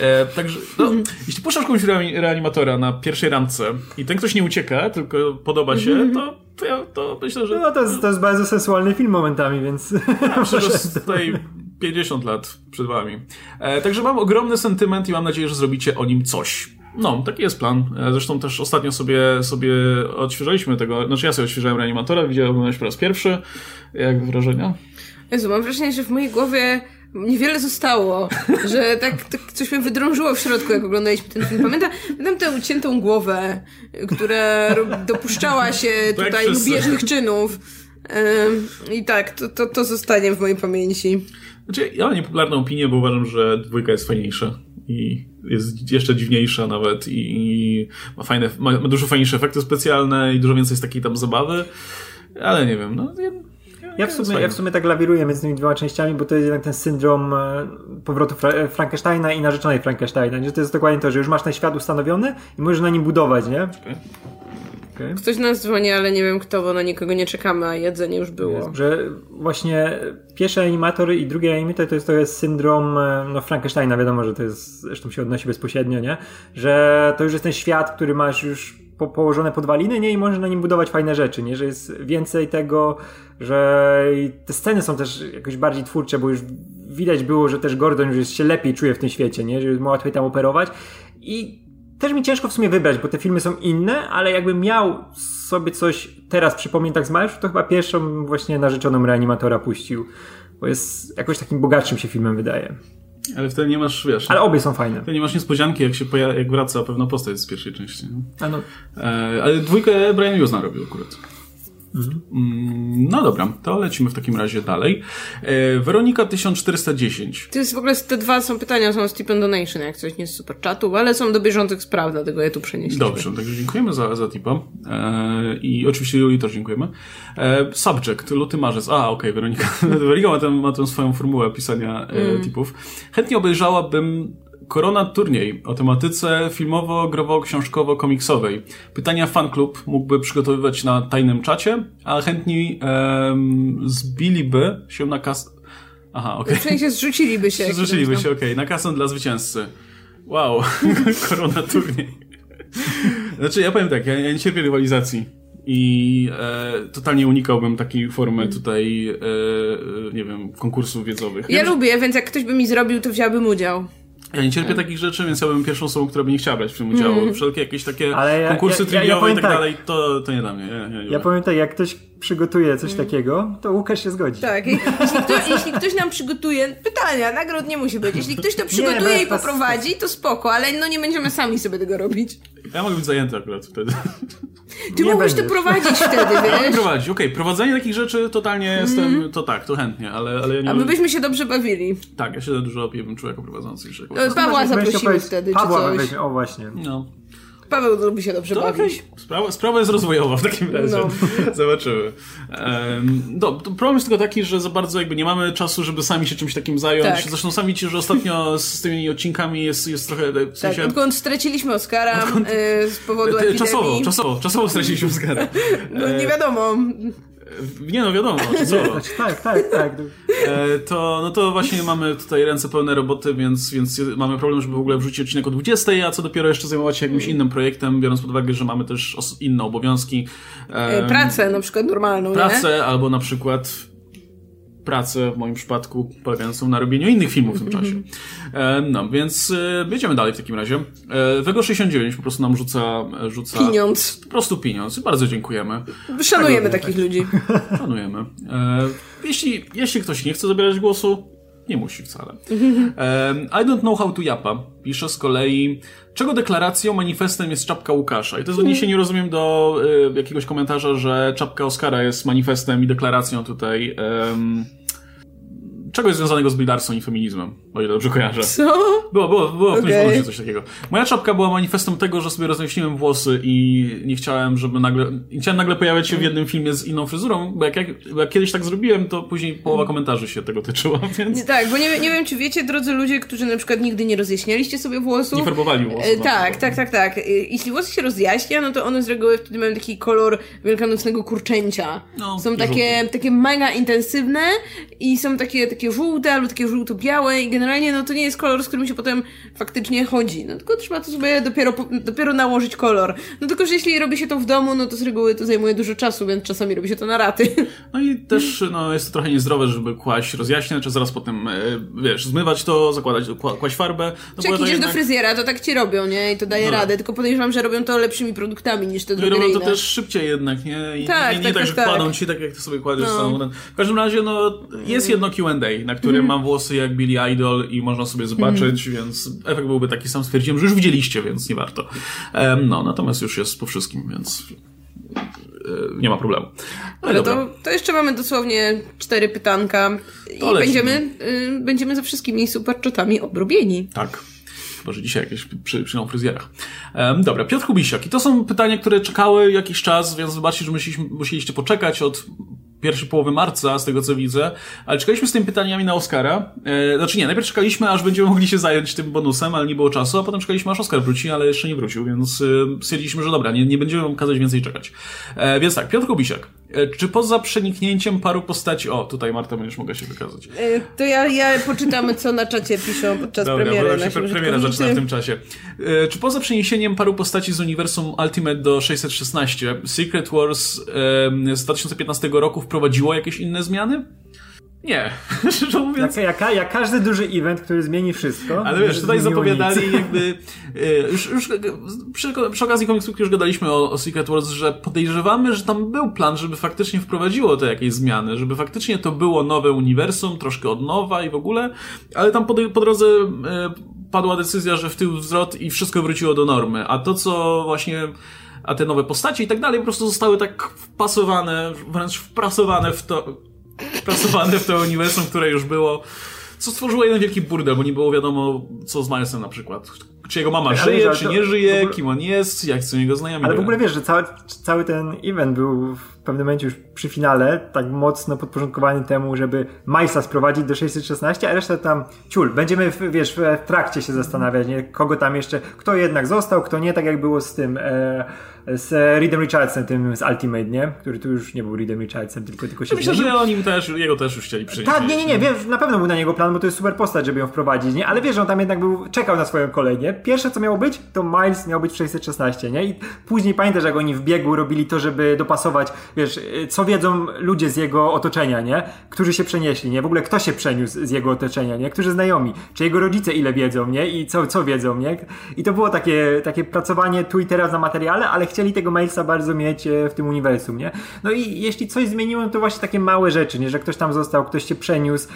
E, także, no, jeśli puszczasz komuś reanimatora na pierwszej randce i ten ktoś nie ucieka, tylko podoba się, mhm. to, to, ja, to myślę, że... No to jest, to jest bardzo sensualny film momentami, więc... Ja że tutaj 50 lat przed wami. E, także mam ogromny sentyment i mam nadzieję, że zrobicie o nim coś. No, taki jest plan. E, zresztą też ostatnio sobie, sobie odświeżaliśmy tego, znaczy ja sobie odświeżałem reanimatora, widziałem go po raz pierwszy. Jak wrażenia? Jezu, mam wrażenie, że w mojej głowie niewiele zostało, że tak, tak coś mnie wydrążyło w środku, jak oglądaliśmy ten film. Pamiętam, pamiętam tę uciętą głowę, która dopuszczała się tutaj lubieżnych czynów. I tak, to, to, to zostanie w mojej pamięci. Znaczy, ja mam niepopularną opinię, bo uważam, że dwójka jest fajniejsza i jest jeszcze dziwniejsza nawet i, i ma fajne, ma, ma dużo fajniejsze efekty specjalne i dużo więcej jest takiej tam zabawy, ale nie wiem, no ja w, sumie, ja w sumie tak lawiruję między tymi dwoma częściami, bo to jest jednak ten syndrom e, powrotu Fra Frankensteina i narzeczonej Frankensteina. Że to jest dokładnie to, że już masz ten świat ustanowiony i możesz na nim budować, nie? Okay. Okay. Ktoś nas dzwoni, ale nie wiem kto, bo na nikogo nie czekamy, a jedzenie już było. Że właśnie pierwszy animator i drugi animator to jest, to jest syndrom e, no Frankensteina, wiadomo, że to jest, zresztą się odnosi bezpośrednio, nie? Że to już jest ten świat, który masz już po, położone podwaliny, nie? I możesz na nim budować fajne rzeczy, nie? Że jest więcej tego, że te sceny są też jakoś bardziej twórcze, bo już widać było, że też Gordon już się lepiej czuje w tym świecie, nie? Że ma łatwiej tam operować i też mi ciężko w sumie wybrać, bo te filmy są inne, ale jakbym miał sobie coś teraz przypomnieć tak z marszu, to chyba pierwszą właśnie narzeczoną reanimatora puścił, bo jest jakoś takim bogatszym się filmem wydaje. Ale wtedy nie masz, wiesz... Ale obie są fajne. Wtedy nie masz niespodzianki, jak się poja- jak wraca pewna postać z pierwszej części. A no. E, ale dwójkę Brian Usna robił akurat. Mm, No dobra, to lecimy w takim razie dalej. E, Weronika 1410. To jest w ogóle, te dwa są pytania, są Stipend Donation, jak coś nie z super czatu, ale są do bieżących spraw, dlatego je tu przenieśliśmy. Dobrze, także dziękujemy za, za tipa. E, I oczywiście Julii też dziękujemy. E, subject, luty, marzec. A, okej, Weronika. Weronika ma, tę, ma tę swoją formułę pisania e, tipów. Chętnie obejrzałabym Korona Turniej o tematyce filmowo-growo-książkowo-komiksowej. Pytania fanklub mógłby przygotowywać na tajnym czacie, a chętni em, zbiliby się na kas... Aha, okej. W sensie zrzuciliby się. Zrzuciliby się, okej, na kasę dla zwycięzcy. Wow, korona turniej. Znaczy, ja powiem tak, ja, ja nie cierpię rywalizacji. I e, totalnie unikałbym takiej formy tutaj, e, e, nie wiem, konkursów wiedzowych. Ja że- lubię, więc jak ktoś by mi zrobił, to wziąłbym udział. Ja nie cierpię takich rzeczy, więc ja bym pierwszą osobą, która by nie chciała brać w tym udziału. Wszelkie jakieś takie ja- konkursy ja- ja- ja i tak, tak. dalej, to, to nie dla mnie. Nie, nie, nie Ja powiem tak, jak ktoś przygotuje coś takiego, to Łukasz się zgodzi. Tak, jeśli ktoś, jeśli ktoś nam przygotuje pytania, nagród nie musi być. Jeśli ktoś to przygotuje bez- i poprowadzi, to spoko, ale no nie będziemy sami sobie tego robić. Ja mogę być zajęty akurat wtedy. Ty Nie mógłbyś to prowadzić wtedy, Ja mogę wiesz? prowadzić. Okej, prowadzenie takich rzeczy totalnie jestem, to tak, to chętnie, ale, ale ja nie A my byśmy się dobrze bawili. Tak, ja się dużo lepiej bym czuł jako prowadzący Pawła zaprosimy wtedy, czy Pawła coś. weźmie, o właśnie. No. Paweł lubi się dobrze To bawić. okej. Sprawa, sprawa jest rozwojowa w takim razie. No. Zobaczymy. Um, to problem jest tylko taki, że za bardzo jakby nie mamy czasu, żeby sami się czymś takim zająć. Tak. Zresztą sami ci, że ostatnio z tymi odcinkami jest, jest trochę w Tak, sensie... odkąd straciliśmy Oscara e, z powodu epidemii. Czasowo, czasowo, czasowo straciliśmy zgodę. No nie wiadomo. Nie no, wiadomo. Znaczy, tak, tak, tak. E, to, no to właśnie mamy tutaj ręce pełne roboty, więc, więc mamy problem, żeby w ogóle wrzucić odcinek o 20, a co dopiero jeszcze zajmować się jakimś innym projektem, biorąc pod uwagę, że mamy też inne obowiązki. E, Pracę na przykład normalną, nie? pracę, albo na przykład pracę w moim przypadku polegającą na robieniu innych filmów w tym czasie. E, no, więc e, jedziemy dalej w takim razie. E, Wego 69 po prostu nam rzuca, rzuca Pieniądz. po prostu pieniądz. Bardzo dziękujemy. Szanujemy takich ludzi. Szanujemy. Jeśli, jeśli ktoś nie chce zabierać głosu, nie musi wcale. I don't know how to japa. Pisze z kolei, czego deklaracją, manifestem jest czapka Łukasza. I to jest odniesienie, rozumiem, do e, jakiegoś komentarza, że czapka Oscara jest manifestem i deklaracją tutaj. Czegoś związanego z Brie Larson i feminizmem, o ile dobrze kojarzę. Co? Było, było, było w Okej. okay. okay. coś takiego. Moja czapka była manifestem tego, że sobie rozjaśniłem włosy i nie chciałem, żeby nagle, nie chciałem nagle pojawiać się w jednym filmie z inną fryzurą, bo jak, jak, bo jak kiedyś tak zrobiłem, to później połowa komentarzy się tego tyczyła, więc Nie, tak, bo nie, nie wiem, czy wiecie, drodzy ludzie, którzy na przykład nigdy nie rozjaśnialiście sobie włosów. nie farbowali włosów. E, tak, tak, tak, tak. E, Jeśli włosy się rozjaśnia, no to one z reguły wtedy mają taki kolor wielkanocnego kurczęcia. No, są takie, takie mega intensywne i są takie, takie żółte albo takie żółto-białe i generalnie no to nie jest kolor, z którym się potem faktycznie chodzi. No tylko trzeba to sobie dopiero, dopiero nałożyć kolor. No tylko, że jeśli robi się to w domu, no to z reguły to zajmuje dużo czasu, więc czasami robi się to na raty. No i też no, jest to trochę niezdrowe, żeby kłaść rozjaśniać, czy zaraz potem, e, wiesz, zmywać to, zakładać, kła- kłaść farbę. No Czy jak idziesz jednak- do fryzjera, to tak ci robią, nie? I to daje No. radę. Tylko podejrzewam, że robią to lepszymi produktami niż te No i robią to też szybciej jednak, nie? I Tak, nie, nie tak, tak, tak, że tak. kładą ci tak, jak ty sobie kładziesz No. samochodem. W każdym razie, no, jest jedno Q&A, na którym Mhm. mam włosy jak Billy Idol i można sobie zobaczyć, więc efekt byłby taki sam. Stwierdziłem, że już widzieliście, więc nie warto. Em, no, natomiast już jest po wszystkim, więc e, nie ma problemu. No Ale to, to jeszcze mamy dosłownie cztery pytanka i lecimy. będziemy, y, będziemy ze wszystkimi superchatami obrobieni. Tak. Chyba, że dzisiaj jakieś przy, przy fryzjerach. Um, dobra, Piotr Kubisiak. I to są pytania, które czekały jakiś czas, więc zobaczcie, że musieliście poczekać od pierwszej połowy marca, z tego co widzę, ale czekaliśmy z tymi pytaniami na Oscara. E, znaczy nie, najpierw czekaliśmy, aż będziemy mogli się zająć tym bonusem, ale nie było czasu, a potem czekaliśmy, aż Oscar wróci, ale jeszcze nie wrócił, więc e, stwierdziliśmy, że dobra, nie, nie będziemy kazać więcej czekać. E, więc tak, Piotr Kubisiak. E, czy poza przeniknięciem paru postaci... O, tutaj Marta będziesz mogła się wykazać. Y, To ja, ja poczytam, co na czacie piszą podczas Dobra, premiery. bo się premiera zaczyna w tym czasie. E, czy poza przeniesieniem paru postaci z uniwersum Ultimate do 616, Secret Wars z 2015 roku wprowadziło jakieś inne zmiany? Nie. Szczerze mówiąc. Jak, jak, jak każdy duży event, który zmieni wszystko. Ale wiesz, tutaj zapowiadali nic. jakby, e, już, już przy, przy okazji komiksów już gadaliśmy o, o Secret Wars, że podejrzewamy, że tam był plan, żeby faktycznie wprowadziło te jakieś zmiany, żeby faktycznie to było nowe uniwersum, troszkę od nowa i w ogóle, ale tam po, po drodze e, padła decyzja, że w tył wzrot i wszystko wróciło do normy, a to co właśnie a te nowe postacie i tak dalej po prostu zostały tak wpasowane, wręcz wprasowane w to, wprasowane w to uniwersum, które już było, co stworzyło jeden wielki burdel, bo nie było wiadomo, co z Milesem na przykład. Czy jego mama Ale żyje, wiesz, czy nie żyje, ogóle- kim on jest, jak są jego znajomi. Ale w ogóle wiesz, że cały, cały ten event był pewnym momencie już przy finale tak mocno podporządkowany temu, żeby Milesa sprowadzić do 616, a reszta tam ciul. Będziemy, w, wiesz, w trakcie się zastanawiać, nie? kogo tam jeszcze, kto jednak został, kto nie, tak jak było z tym, e, z Reedem Richardsem, tym z Ultimate, nie? Który tu już nie był Reedem Richardsem, tylko, tylko się Myślę, zmienił. że oni też, jego też już chcieli przyjść. Tak, nie, nie, nie, wiem, na pewno był na niego plan, bo to jest super postać, żeby ją wprowadzić, nie? Ale wiesz, że on tam jednak był, czekał na swoją kolej, nie? Pierwsze, co miało być, to Miles miał być w 616, nie? I później pamiętasz, jak oni w biegu robili to, żeby dopasować, wiesz, y, co wiedzą ludzie z jego otoczenia, nie? Którzy się przenieśli, nie? W ogóle kto się przeniósł z jego otoczenia, nie? Którzy znajomi, czy jego rodzice ile wiedzą, nie? I co, co wiedzą, nie? I to było takie, takie pracowanie tu i teraz na materiale, ale chcieli tego Milesa bardzo mieć e, w tym uniwersum, nie? No i jeśli coś zmieniło, to właśnie takie małe rzeczy, nie? Że ktoś tam został, ktoś się przeniósł,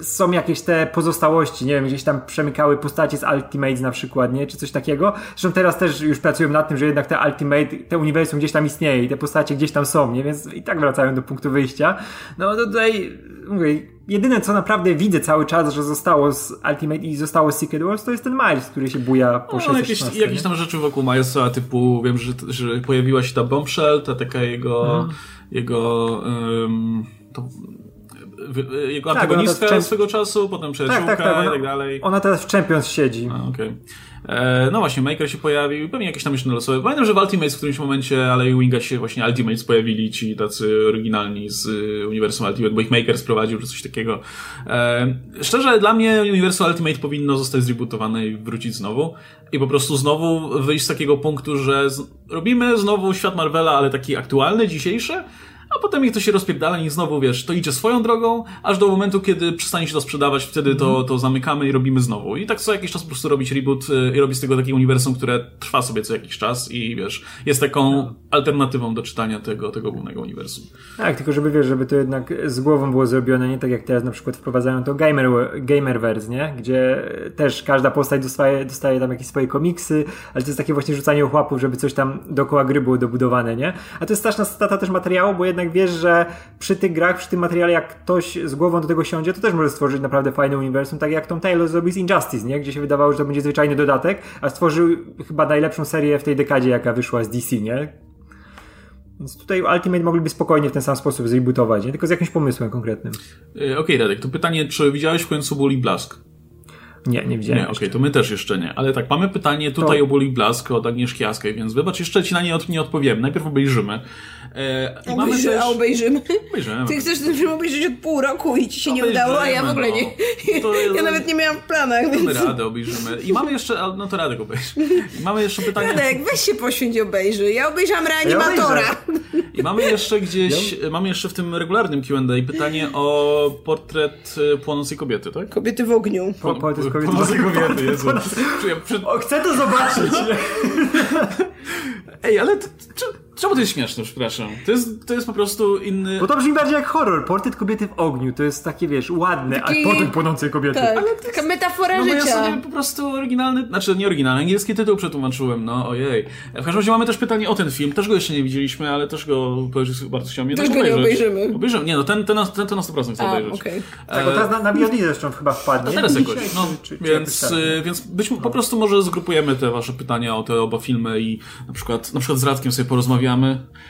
są jakieś te pozostałości, nie wiem, gdzieś tam przemykały postacie z Ultimates na przykład, nie? Czy coś takiego. Zresztą teraz też już pracują nad tym, że jednak te Ultimate, te uniwersum gdzieś tam istnieje i te postacie gdzieś tam są, nie? Więc i tak wracają do punktu wyjścia. No to tutaj, mówię, jedyne co naprawdę widzę cały czas, że zostało z Ultimate i zostało z Secret Wars, to jest ten Miles, który się buja po No, 616. jakieś, jakieś tam rzeczy wokół Milesa, typu wiem, że, że pojawiła się ta bombshell, ta taka jego, jego um, to, jego Tak, czem- swego czasu, potem przyjaciółka tak, tak, tak, i tak dalej. Ona teraz w Champions siedzi. A, okej. E, No właśnie, Maker się pojawił, pewnie jakieś tam jeszcze losowe. Pamiętam, że w Ultimates w którymś momencie, ale i Winga się właśnie Ultimates pojawili, ci tacy oryginalni z y, uniwersum Ultimate, bo ich Maker sprowadził, czy coś takiego. E, Szczerze, dla mnie uniwersum Ultimate powinno zostać zrebootowane i wrócić znowu. I po prostu znowu wyjść z takiego punktu, że z... robimy znowu świat Marvela, ale taki aktualny, dzisiejszy, potem jak to się rozpierdala i znowu, wiesz, to idzie swoją drogą, aż do momentu, kiedy przestanie się to sprzedawać, wtedy to, to zamykamy i robimy znowu. I tak co jakiś czas po prostu robić reboot y, i robić z tego takie uniwersum, które trwa sobie co jakiś czas i wiesz, jest taką alternatywą do czytania tego, tego głównego uniwersum. Tak, tylko żeby wiesz, żeby to jednak z głową było zrobione, nie tak jak teraz na przykład wprowadzają to gamer, Gamerverse, nie? Gdzie też każda postać dostaje, dostaje tam jakieś swoje komiksy, ale to jest takie właśnie rzucanie ochłapów, żeby coś tam dookoła gry było dobudowane, nie? A to jest straszna strata też materiału, bo jednak wiesz, że przy tych grach, przy tym materiale, jak ktoś z głową do tego siądzie, to też może stworzyć naprawdę fajne uniwersum, tak jak Tom Taylor zrobił z Injustice, nie? Gdzie się wydawało, że to będzie zwyczajny dodatek, a stworzył chyba najlepszą serię w tej dekadzie, jaka wyszła z DC, nie? Więc tutaj Ultimate mogliby spokojnie w ten sam sposób zrebootować, nie? tylko z jakimś pomysłem konkretnym. Y, Okej, Radek, to pytanie, czy widziałeś w końcu Bully Blask? Nie, nie widziałem. Nie, okej, to my też jeszcze nie. Ale tak, mamy pytanie tutaj To- o Bully Blask od Agnieszki Jaskiej, więc wybacz, jeszcze ci na nie, od, nie odpowiem. Najpierw obejrzymy. E, i mamy też... A obejrzymy. Obejrzymy. Ty chcesz ten film obejrzeć od pół roku i ci się nie Obejrzymy, udało, a ja w ogóle nie. no. Jest- Ja nawet nie miałam w planach, Damy więc... radę, obejrzymy. I mamy jeszcze, no to Radek obejrzy. I mamy jeszcze pytanie... Radek, weź się poświęć i obejrzy. Ja obejrzałam reanimatora. I mamy jeszcze gdzieś, mamy jeszcze w tym regularnym Q&A pytanie o portret e, płonącej kobiety, tak? Kobiety w ogniu. Po, po, to jest kobieta. Płonącej kobiety, Jezu. Chcę to zobaczyć! Ej, ale t- t- czemu to jest śmieszne, przepraszam? To jest, to jest po prostu inny... Bo to brzmi bardziej jak horror. Portret kobiety w ogniu. To jest takie, wiesz, ładne. Taki- A portret płonącej kobiety. Tak, taka metafora No bo ja życia. sobie po prostu oryginalny, znaczy nie oryginalny, angielski tytuł przetłumaczyłem, no ojej. W każdym razie mamy też pytanie o ten film, też go jeszcze nie widzieliśmy, ale też go bardzo chciałem Też go nie obejrzeć. obejrzymy. Obejrzymy, nie no, ten, ten, na- ten, ten na 100% chcę A, obejrzeć. okej. Tak, bo teraz na, na VOD zresztą chyba wpadnie. A teraz jakoś, no, czy- czy- więc, tak. y, więc być, po prostu może zgrupujemy te wasze pytania o te oba filmy i na przykład, na przykład z Radkiem sobie porozmawiamy,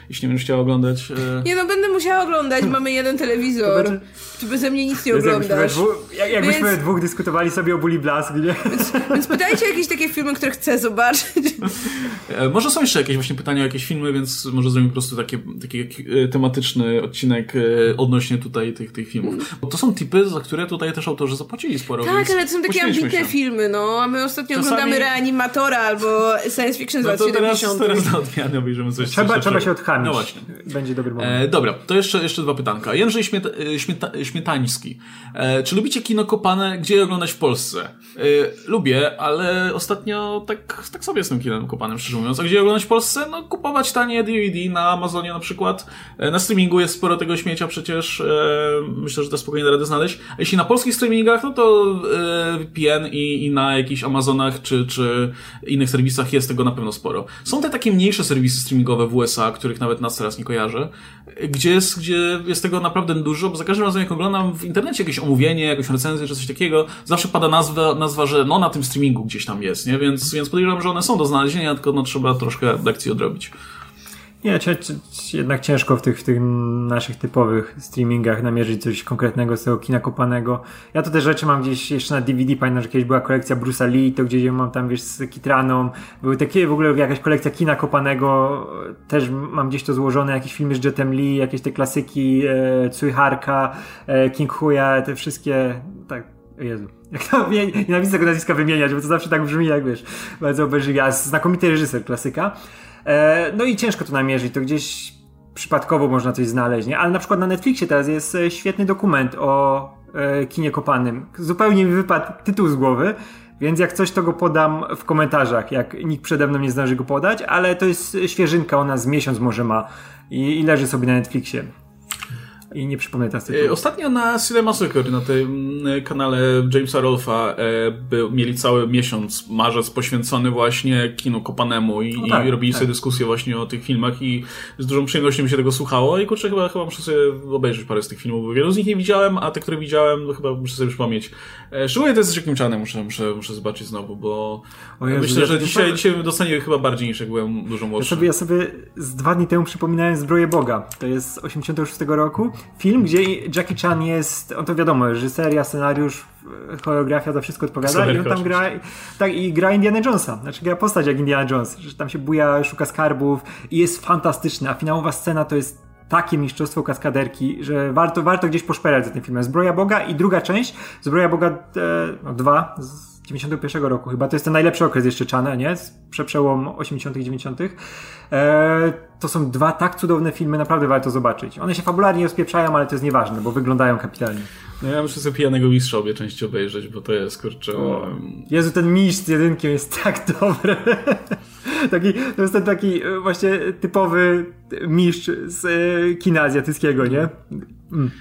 jeśli nie będziesz chciał oglądać. e, Nie no, będę musiała oglądać, mamy jeden telewizor. będzie- Ty beze mnie nic nie Więc oglądasz. dwóch, jak, jakbyśmy Więc- dwóch dyskutowali sobie o Bully Blask, nie? Więc pytajcie o jakieś takie filmy, które chcę zobaczyć. E, Może są jeszcze jakieś właśnie pytania o jakieś filmy, więc może zrobimy po prostu takie, taki e, tematyczny odcinek e, odnośnie tutaj tych, tych filmów. Bo to są typy, za które tutaj też autorzy zapłacili sporo. Tak, więc ale to są takie ambitne się. filmy, no. A my ostatnio Czasami- oglądamy Reanimatora albo Science Fiction z No lat to teraz, 70. teraz na odmianę obejrzymy coś Trzeba, trzeba lepszego. się odchamić. No właśnie. Będzie dobry moment. E, dobra, to jeszcze, jeszcze dwa pytanka. Jędrzej Śmieta, e, Śmieta, Śmietański. E, czy lubicie kino kopane, gdzie je oglądać w Polsce? E, lubię, ale ostatnio tak, tak sobie z tym kinem kopanym, szczerze mówiąc. A gdzie je oglądać w Polsce? No, kupować tanie DVD na Amazonie na przykład. E, na streamingu jest sporo tego śmiecia przecież. E, myślę, że to spokojnie da radę znaleźć. A jeśli na polskich streamingach, no to VPN i, i na jakichś Amazonach czy, czy innych serwisach jest tego na pewno sporo. Są te takie najmniejsze serwisy streamingowe w USA, których nawet nas teraz nie kojarzę, gdzie jest, gdzie jest tego naprawdę dużo, bo za każdym razem jak oglądam w internecie jakieś omówienie, jakąś recenzję czy coś takiego, zawsze pada nazwa, nazwa że no na tym streamingu gdzieś tam jest, nie? Więc, więc podejrzewam, że one są do znalezienia, tylko no trzeba troszkę lekcji odrobić. Nie, jednak ciężko w tych, w tych naszych typowych streamingach namierzyć coś konkretnego z tego kina kopanego. Ja to te rzeczy mam gdzieś jeszcze na DVD, pamiętam, że kiedyś była kolekcja Bruce'a Lee, to gdzieś mam tam, wiesz, z Kitraną. Były takie, w ogóle jakaś kolekcja kina kopanego, też mam gdzieś to złożone, jakieś filmy z Jetem Lee, jakieś te klasyki, e, Tsui Harka, e, King Huya, te wszystkie, tak, Jezu. Jak to nienawidzę tego nazwiska wymieniać, bo to zawsze tak brzmi, jak wiesz, bardzo obejrzliwie. A znakomity reżyser, klasyka. E, no i ciężko to namierzyć, to gdzieś przypadkowo można coś znaleźć, nie? Ale na przykład na Netflixie teraz jest e, świetny dokument o e, kinie kopanym. Zupełnie mi wypadł tytuł z głowy, więc jak coś, to go podam w komentarzach, jak nikt przede mną nie zdąży go podać, ale to jest świeżynka, ona z miesiąc może ma i, i leży sobie na Netflixie. I nie przypomnę teraz tytułu. E, ostatnio na Cinema Soccer, na tym kanale Jamesa Rolfa, e, był, mieli cały miesiąc, marzec poświęcony właśnie kinu kopanemu i, no tak, i robili tak. sobie dyskusję właśnie o tych filmach i z dużą przyjemnością mi się tego słuchało i kurczę, chyba, chyba muszę sobie obejrzeć parę z tych filmów, bo wielu z nich nie widziałem, a te, które widziałem, to chyba muszę sobie przypomnieć. E, szczególnie to jest z Jackiem Chanem, muszę, muszę, muszę zobaczyć znowu, bo Jezu, myślę, że dzisiaj, dzisiaj dostanie chyba bardziej niż jak byłem dużo młodszy. Ja sobie, ja sobie z dwa dni temu przypominałem Zbroję Boga. To jest z 86 roku film, gdzie Jackie Chan jest, on to wiadomo, reżyseria, scenariusz, choreografia, za wszystko odpowiada. I on tam gra, tak, i gra Indiana Jonesa, znaczy gra postać jak Indiana Jones, że tam się buja, szuka skarbów i jest fantastyczny, a finałowa scena to jest takie mistrzostwo kaskaderki, że warto, warto gdzieś poszperać za tym filmem. Zbroja Boga i druga część, Zbroja Boga e, no, 2 z 91 roku chyba, to jest ten najlepszy okres jeszcze Chana, nie? Przełom 80 i 90 e, to są dwa tak cudowne filmy, naprawdę warto zobaczyć. One się fabularnie rozpieprzają, ale to jest nieważne, bo wyglądają kapitalnie. No ja muszę sobie Pijanego Mistrza obie części obejrzeć, bo to jest, kurczę... O. Jezu, ten mistrz z jedynkiem jest tak dobry. taki, to jest ten taki e, właśnie typowy mistrz z e, kina azjatyckiego, nie? Mm.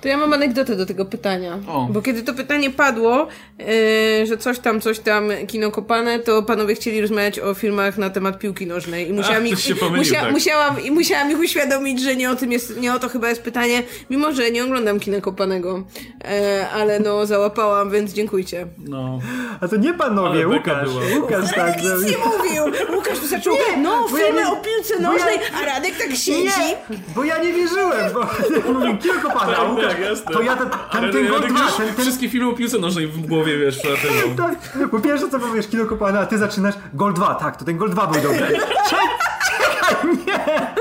To ja mam anegdotę do tego pytania. O. Bo kiedy to pytanie padło, yy, że coś tam, coś tam, kino kopane, to panowie chcieli rozmawiać o filmach na temat piłki nożnej. I musiałam, Ach, ich, pomylił, musia, tak. musiałam, i musiałam ich uświadomić, że nie o tym jest, nie o to chyba jest pytanie, mimo że nie oglądam kina kopanego. Yy, ale no, załapałam, więc dziękujcie. No. A to nie panowie, Łukasz. Łukasz tak. Nic nie mówił. Łukasz tu zaczął, nie, no, filmy ja nie, o piłce nożnej, ja, a Radek tak siedzi. Nie, bo ja nie wierzyłem, bo mówił kino kopane, Łukasz, tak, to ja ten, ten, ten gol 2, ten, ten... Wszystkie filmy o piłce nożnej w głowie, wiesz, przelatywą. tak, po pierwsze co powiesz, kino kopane, a ty zaczynasz gol 2, tak, to ten gol 2 był dobry. Czekaj, nie!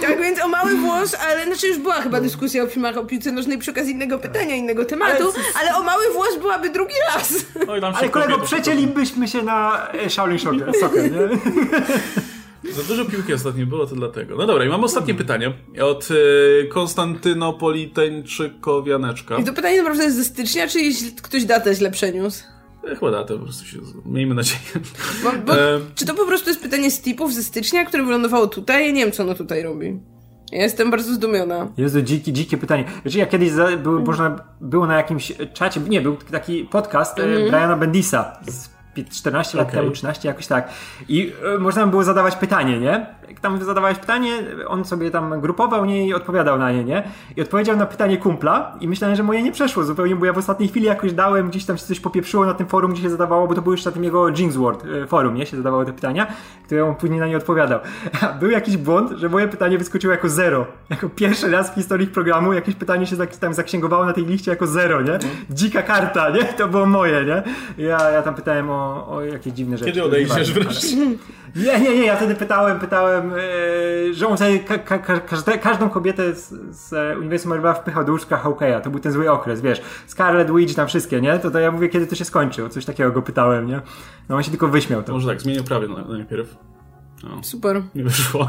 Tak więc o mały włos, ale znaczy już była chyba dyskusja o filmach o piłce nożnej przy okazji innego pytania, innego tematu, ale, ale o mały włos byłaby drugi raz. Oj, ale kolego, przecięlibyśmy się na e, Shaolin Soccer, nie? Za dużo piłki ostatnio było, to dlatego. No dobra, i mam ostatnie pytanie od y, Konstantynopolitańczykowianeczka. I to pytanie naprawdę jest ze stycznia, czy ktoś datę źle przeniósł? E, chyba datę, po prostu się, miejmy nadzieję. Bo, bo, e... Czy to po prostu jest pytanie z tipów ze stycznia, które wylądowało tutaj? Ja nie wiem, co ono tutaj robi. Ja jestem bardzo zdumiona. Jezu, dzikie, dzikie pytanie. Wiesz, ja kiedyś za, był, można, było na jakimś czacie, nie, był taki podcast mm. Briana Bendisa z 14 lat okay. temu, 13, jakoś tak. I y, można było zadawać pytanie, nie? Jak tam zadawałeś pytanie, on sobie tam grupował nie i odpowiadał na nie, nie? I odpowiedział na pytanie kumpla i myślałem, że moje nie przeszło zupełnie, bo ja w ostatniej chwili jakoś dałem, gdzieś tam się coś popieprzyło na tym forum, gdzie się zadawało, bo to było jeszcze na tym jego Jinx World y, forum, nie? Się zadawało te pytania, które on później na nie odpowiadał. Był jakiś błąd, że moje pytanie wyskoczyło jako zero. Jako pierwszy raz w historii programu jakieś pytanie się tam zaksięgowało na tej liście jako zero, nie? Dzika karta, nie? To było moje, nie? Ja, ja tam pytałem o o, jakieś dziwne rzeczy. Kiedy odejdziesz wreszcie? Nie, nie, nie, ja wtedy pytałem, pytałem, yy, że on sobie ka ka każde, każdą kobietę z, z Uniwersum Marvela wpychał do łóżka Hawkeya. To był ten zły okres, wiesz. Scarlet Witch, tam wszystkie, nie? To, to ja mówię, kiedy to się skończy. O coś takiego go pytałem, nie? No on się tylko wyśmiał. To. Może tak, zmienię prawie najpierw. No. Super. Nie wyszło.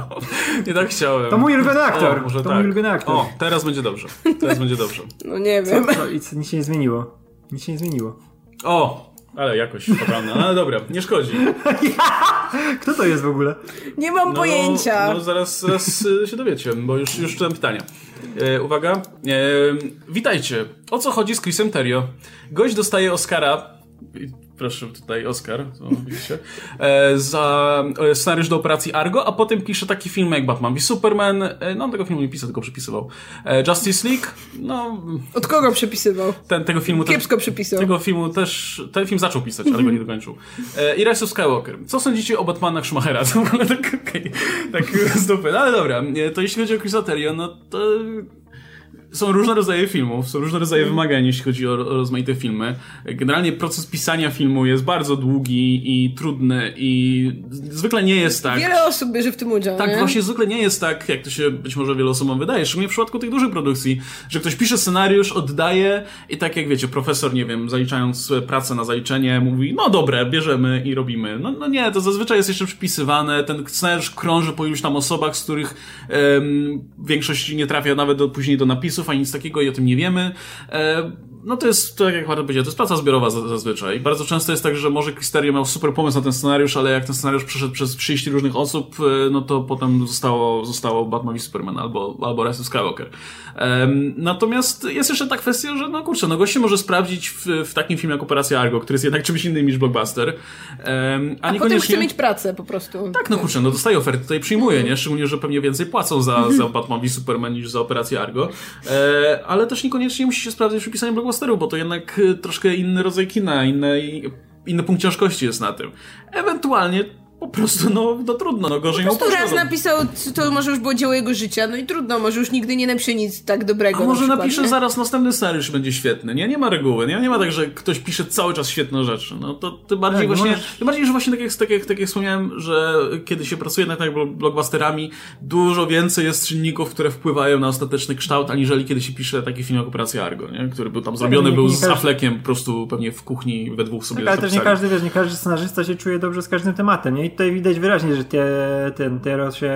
Nie tak chciałem. To mój ulubiony aktor. O, może to tak. mój ulubiony aktor. O, teraz będzie dobrze. Teraz będzie dobrze. No nie wiem. Co, co? I co, nic się nie zmieniło. Nic się nie zmieniło. O, ale jakoś poprawna. No ale dobra, nie szkodzi. Kto to jest w ogóle? Nie mam no, pojęcia. No zaraz, zaraz e, się dowiecie, bo już, już czytam pytania. E, uwaga. E, witajcie. O co chodzi z Chrisem Terrio? Gość dostaje Oscara proszę tutaj Oscar, widzicie, e, za e, scenariusz do operacji Argo, a potem pisze taki film jak Batman v Superman, e, no on tego filmu nie pisał, tylko przepisywał. Justice League, no... Od kogo przepisywał? Ten, tego filmu... Kiepsko przepisał. Tego filmu też, ten film zaczął pisać, ale go nie dokończył. I Rise of Skywalker. Co sądzicie o Batmanach Schumachera? To w ogóle tak, okay, tak z dupy. No ale dobra, to jeśli chodzi o Chris Terrio, no to są różne rodzaje filmów, są różne rodzaje wymagań, jeśli chodzi o, o rozmaite filmy. Generalnie proces pisania filmu jest bardzo długi i trudny i zwykle nie jest tak. Wiele osób bierze w tym udział. Tak, nie? właśnie zwykle nie jest tak, jak to się być może wielu osobom wydaje, szczególnie w przypadku tych dużych produkcji, że ktoś pisze scenariusz, oddaje i tak jak wiecie, profesor, nie wiem, zaliczając pracę na zaliczenie, mówi, no dobre, bierzemy i robimy. No, no nie, to zazwyczaj jest jeszcze przypisywane, ten scenariush krąży po iluś tam osobach, z których um, większość nie trafia nawet do, później do napisów, ani nic takiego i o tym nie wiemy. No to jest, tak jak Marta powiedział, to jest praca zbiorowa zazwyczaj. Bardzo często jest tak, że może Cristerio miał super pomysł na ten scenariusz, ale jak ten scenariusz przeszedł przez 30 różnych osób, e, no to potem zostało, zostało Batman i Superman albo, albo Rise of Skywalker. Um, natomiast jest jeszcze ta kwestia, że no kurczę, no goście może sprawdzić w, w takim filmie jak Operacja Argo, który jest jednak czymś innym niż blockbuster. Um, a, a potem chce mieć pracę po prostu. Tak, no kurczę, no dostaje oferty, tutaj przyjmuje, nie? Szczególnie, że pewnie więcej płacą za, za Batman i Superman niż za Operację Argo. E, ale też niekoniecznie musi się sprawdzić przy pisaniu bo to jednak e, troszkę inny rodzaj kina, inny, inny punkt ciężkości jest na tym. Ewentualnie po prostu, no, no trudno, no gorzej po prostu raz napisał, to może już było dzieło jego życia, no i trudno, może już nigdy nie napisze nic tak dobrego. A może na napisze nie? zaraz następny scenariusz będzie świetny, nie? Nie ma reguły, nie? Nie ma tak, że ktoś pisze cały czas świetne rzeczy, no to tym bardziej tak, właśnie, możesz... tym bardziej, że właśnie tak jak, tak, jak, tak jak wspomniałem, że kiedy się pracuje nad tak blockbusterami, dużo więcej jest czynników, które wpływają na ostateczny kształt, aniżeli kiedy się pisze taki film jak Operacja Argo, nie? Który był tam tak, zrobiony, nie, był nie z Affleckiem po prostu pewnie w kuchni we dwóch sobie tak, ale też nie każdy, wiesz, nie każdy scenarzysta się czuje dobrze z każdym tematem, nie? I tutaj widać wyraźnie że te, ten Teros się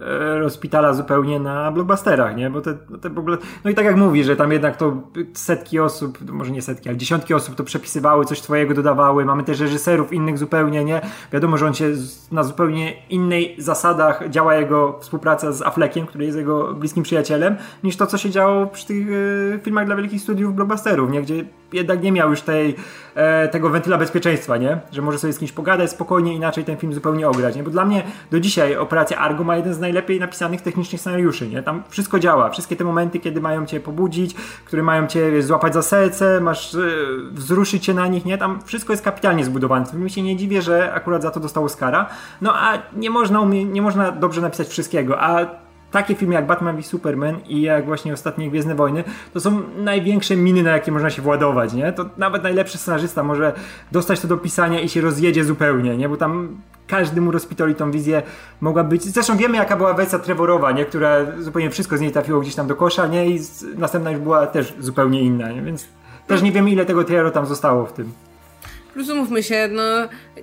e, rozpitala zupełnie na blockbusterach, nie? Bo te, te w ogóle, no i tak jak mówi, że tam jednak to setki osób, może nie setki, ale dziesiątki osób to przepisywały, coś twojego dodawały, mamy też reżyserów innych zupełnie, nie? Wiadomo, że on się na zupełnie innej zasadach działa jego współpraca z Affleckiem, który jest jego bliskim przyjacielem, niż to, co się działo przy tych e, filmach dla wielkich studiów blockbusterów, nie? Gdzie jednak nie miał już tej, e, tego wentyla bezpieczeństwa, nie? Że może sobie z kimś pogadać spokojnie, inaczej ten film zupełnie ograć, nie? Bo dla mnie do dzisiaj Operacja Argo ma jeden z najlepiej napisanych technicznych scenariuszy, nie? Tam wszystko działa, wszystkie te momenty, kiedy mają cię pobudzić, które mają cię wiesz, złapać za serce, masz e, wzruszyć się na nich, nie? Tam wszystko jest kapitalnie zbudowane. Mi się nie dziwię, że akurat za to dostał Oscara. No a nie można, nie można dobrze napisać wszystkiego, a takie filmy jak Batman i Superman i jak właśnie ostatnie Gwiezdne Wojny, to są największe miny, na jakie można się władować, nie? To nawet najlepszy scenarzysta może dostać to do pisania i się rozjedzie zupełnie, nie? Bo tam każdy mu rozpitoli tą wizję mogła być. Zresztą wiemy, jaka była wersja Trevorowa, nie? Która zupełnie wszystko z niej trafiło gdzieś tam do kosza, nie? I następna już była też zupełnie inna, nie? Więc też nie wiemy, ile tego Trevor tam zostało w tym. Plus umówmy się, no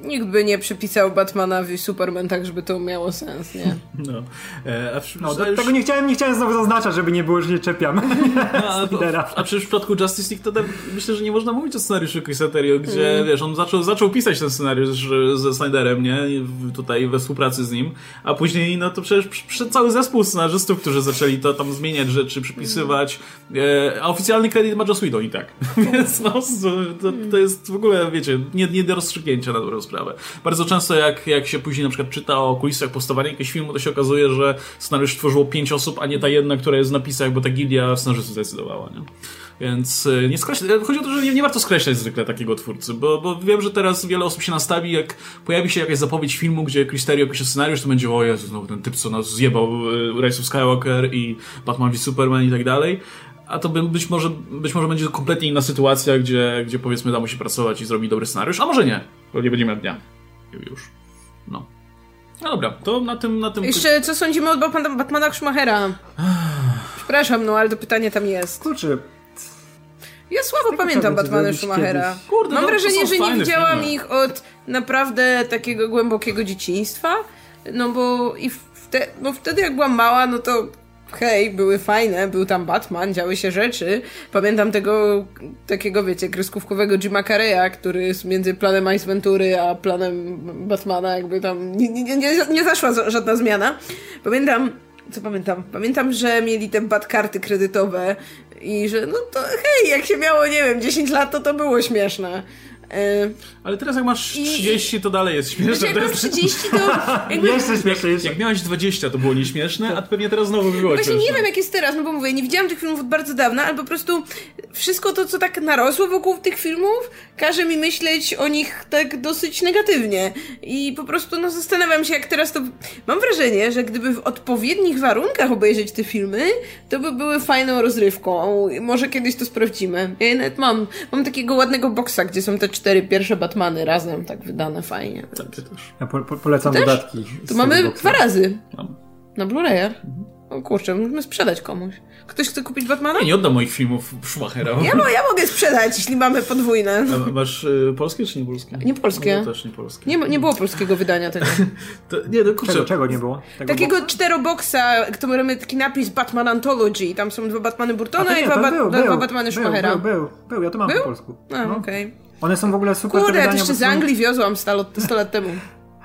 nikt by nie przypisał Batmana w Superman tak, żeby to miało sens, nie? No, e, a przy, no już... tego nie chciałem, nie chciałem znowu zaznaczać, żeby nie było, że nie czepiam. No, a, a, przecież w przypadku Justice League to tak, myślę, że nie można mówić o scenariuszu Chrisa Terrio, gdzie mm. wiesz, on zaczął, zaczął pisać ten scenariusz ze Snyderem, nie? Tutaj we współpracy z nim, a później no to przecież przyszedł cały zespół scenarzystów, którzy zaczęli to tam zmieniać rzeczy, przypisywać, e, a oficjalny kredyt ma Joss Whedon i tak. Więc no, to, to jest w ogóle, wiecie, nie, nie do rozstrzygnięcia na dobrą sprawę. Bardzo często jak, jak się później na przykład czyta o kulisach powstawania jakiegoś filmu, to się okazuje, że scenariusz tworzyło pięć osób, a nie ta jedna, która jest w napisach, bo ta gildia scenarzystów zdecydowała, nie? Więc e, nie skreślać, e, chodzi o to, że nie, nie, warto skreślać zwykle takiego twórcy, bo, bo wiem, że teraz wiele osób się nastawi, jak pojawi się jakaś zapowiedź filmu, gdzie Cristerio pisze scenariusz, to będzie, o Jezu, znowu ten typ, co nas zjebał e, Rise of Skywalker i Batman v Superman i tak dalej. A to być może, być może będzie kompletnie inna sytuacja, gdzie, gdzie powiedzmy da mu się pracować i zrobić dobry scenariusz, a może nie, bo nie będziemy dnia. Już. No. No dobra, to na tym... Na tym... Jeszcze co sądzimy o Batmana, Batmana Schumachera? Przepraszam, no ale to pytanie tam jest. Kurczę, ja słabo pamiętam Batmana Schumachera. Kurde, Mam no, wrażenie, że nie widziałam filmy. ich od naprawdę takiego głębokiego dzieciństwa. No bo i wte, bo wtedy jak byłam mała, no to hej, były fajne, był tam Batman, działy się rzeczy. Pamiętam tego takiego, wiecie, kreskówkowego Jima Carreya, który jest między planem Ice Ventury a planem Batmana, jakby tam nie, nie, nie, nie zaszła żadna zmiana. Pamiętam, co pamiętam? Pamiętam, że mieli te bat karty kredytowe i że no to hej, jak się miało, nie wiem, 10 lat, to to było śmieszne. E, Ale teraz jak masz 30, to dalej jest śmieszne. Znaczy, jak masz 30, to jakby... Jeszcze śmieszniejsze. Jak, jak miałeś 20, to było nieśmieszne, a pewnie teraz znowu by było Właśnie śmieszne. nie wiem, jak jest teraz, no bo mówię, nie widziałam tych filmów od bardzo dawna, ale po prostu wszystko to, co tak narosło wokół tych filmów, każe mi myśleć o nich tak dosyć negatywnie. I po prostu, no, zastanawiam się, jak teraz to... Mam wrażenie, że gdyby w odpowiednich warunkach obejrzeć te filmy, to by były fajną rozrywką. Może kiedyś to sprawdzimy. Ja nawet mam, mam takiego ładnego boksa, gdzie są te cztery pierwsze Batmany razem, tak wydane fajnie. Tak, ty też. Ja po, po, polecam Też? dodatki. tego mamy boxa. dwa razy. Mam. Na Blu-rayach. O kurczę, musimy sprzedać komuś. Ktoś chce kupić Batmana? Nie, nie oddam moich filmów Schumachera. Ja, mo- ja mogę sprzedać, jeśli mamy podwójne. A Masz y, polskie czy nie polskie? Nie polskie. No, też nie polskie. Nie, nie było polskiego wydania tego. To, nie, no kurczę. Czego, czego nie było? Tego Takiego boxa? czteroboksa, który mamy taki napis Batman Anthology. Tam są dwa Batmany Burtona to i nie, dwa, ba- był, dwa był, Batmany Schumachera. Był, był, był, ja to mam Był? po polsku. A, No. okej. One są w ogóle super Kurde, ja jeszcze z Anglii wiozłam 100 lat, 100 lat temu.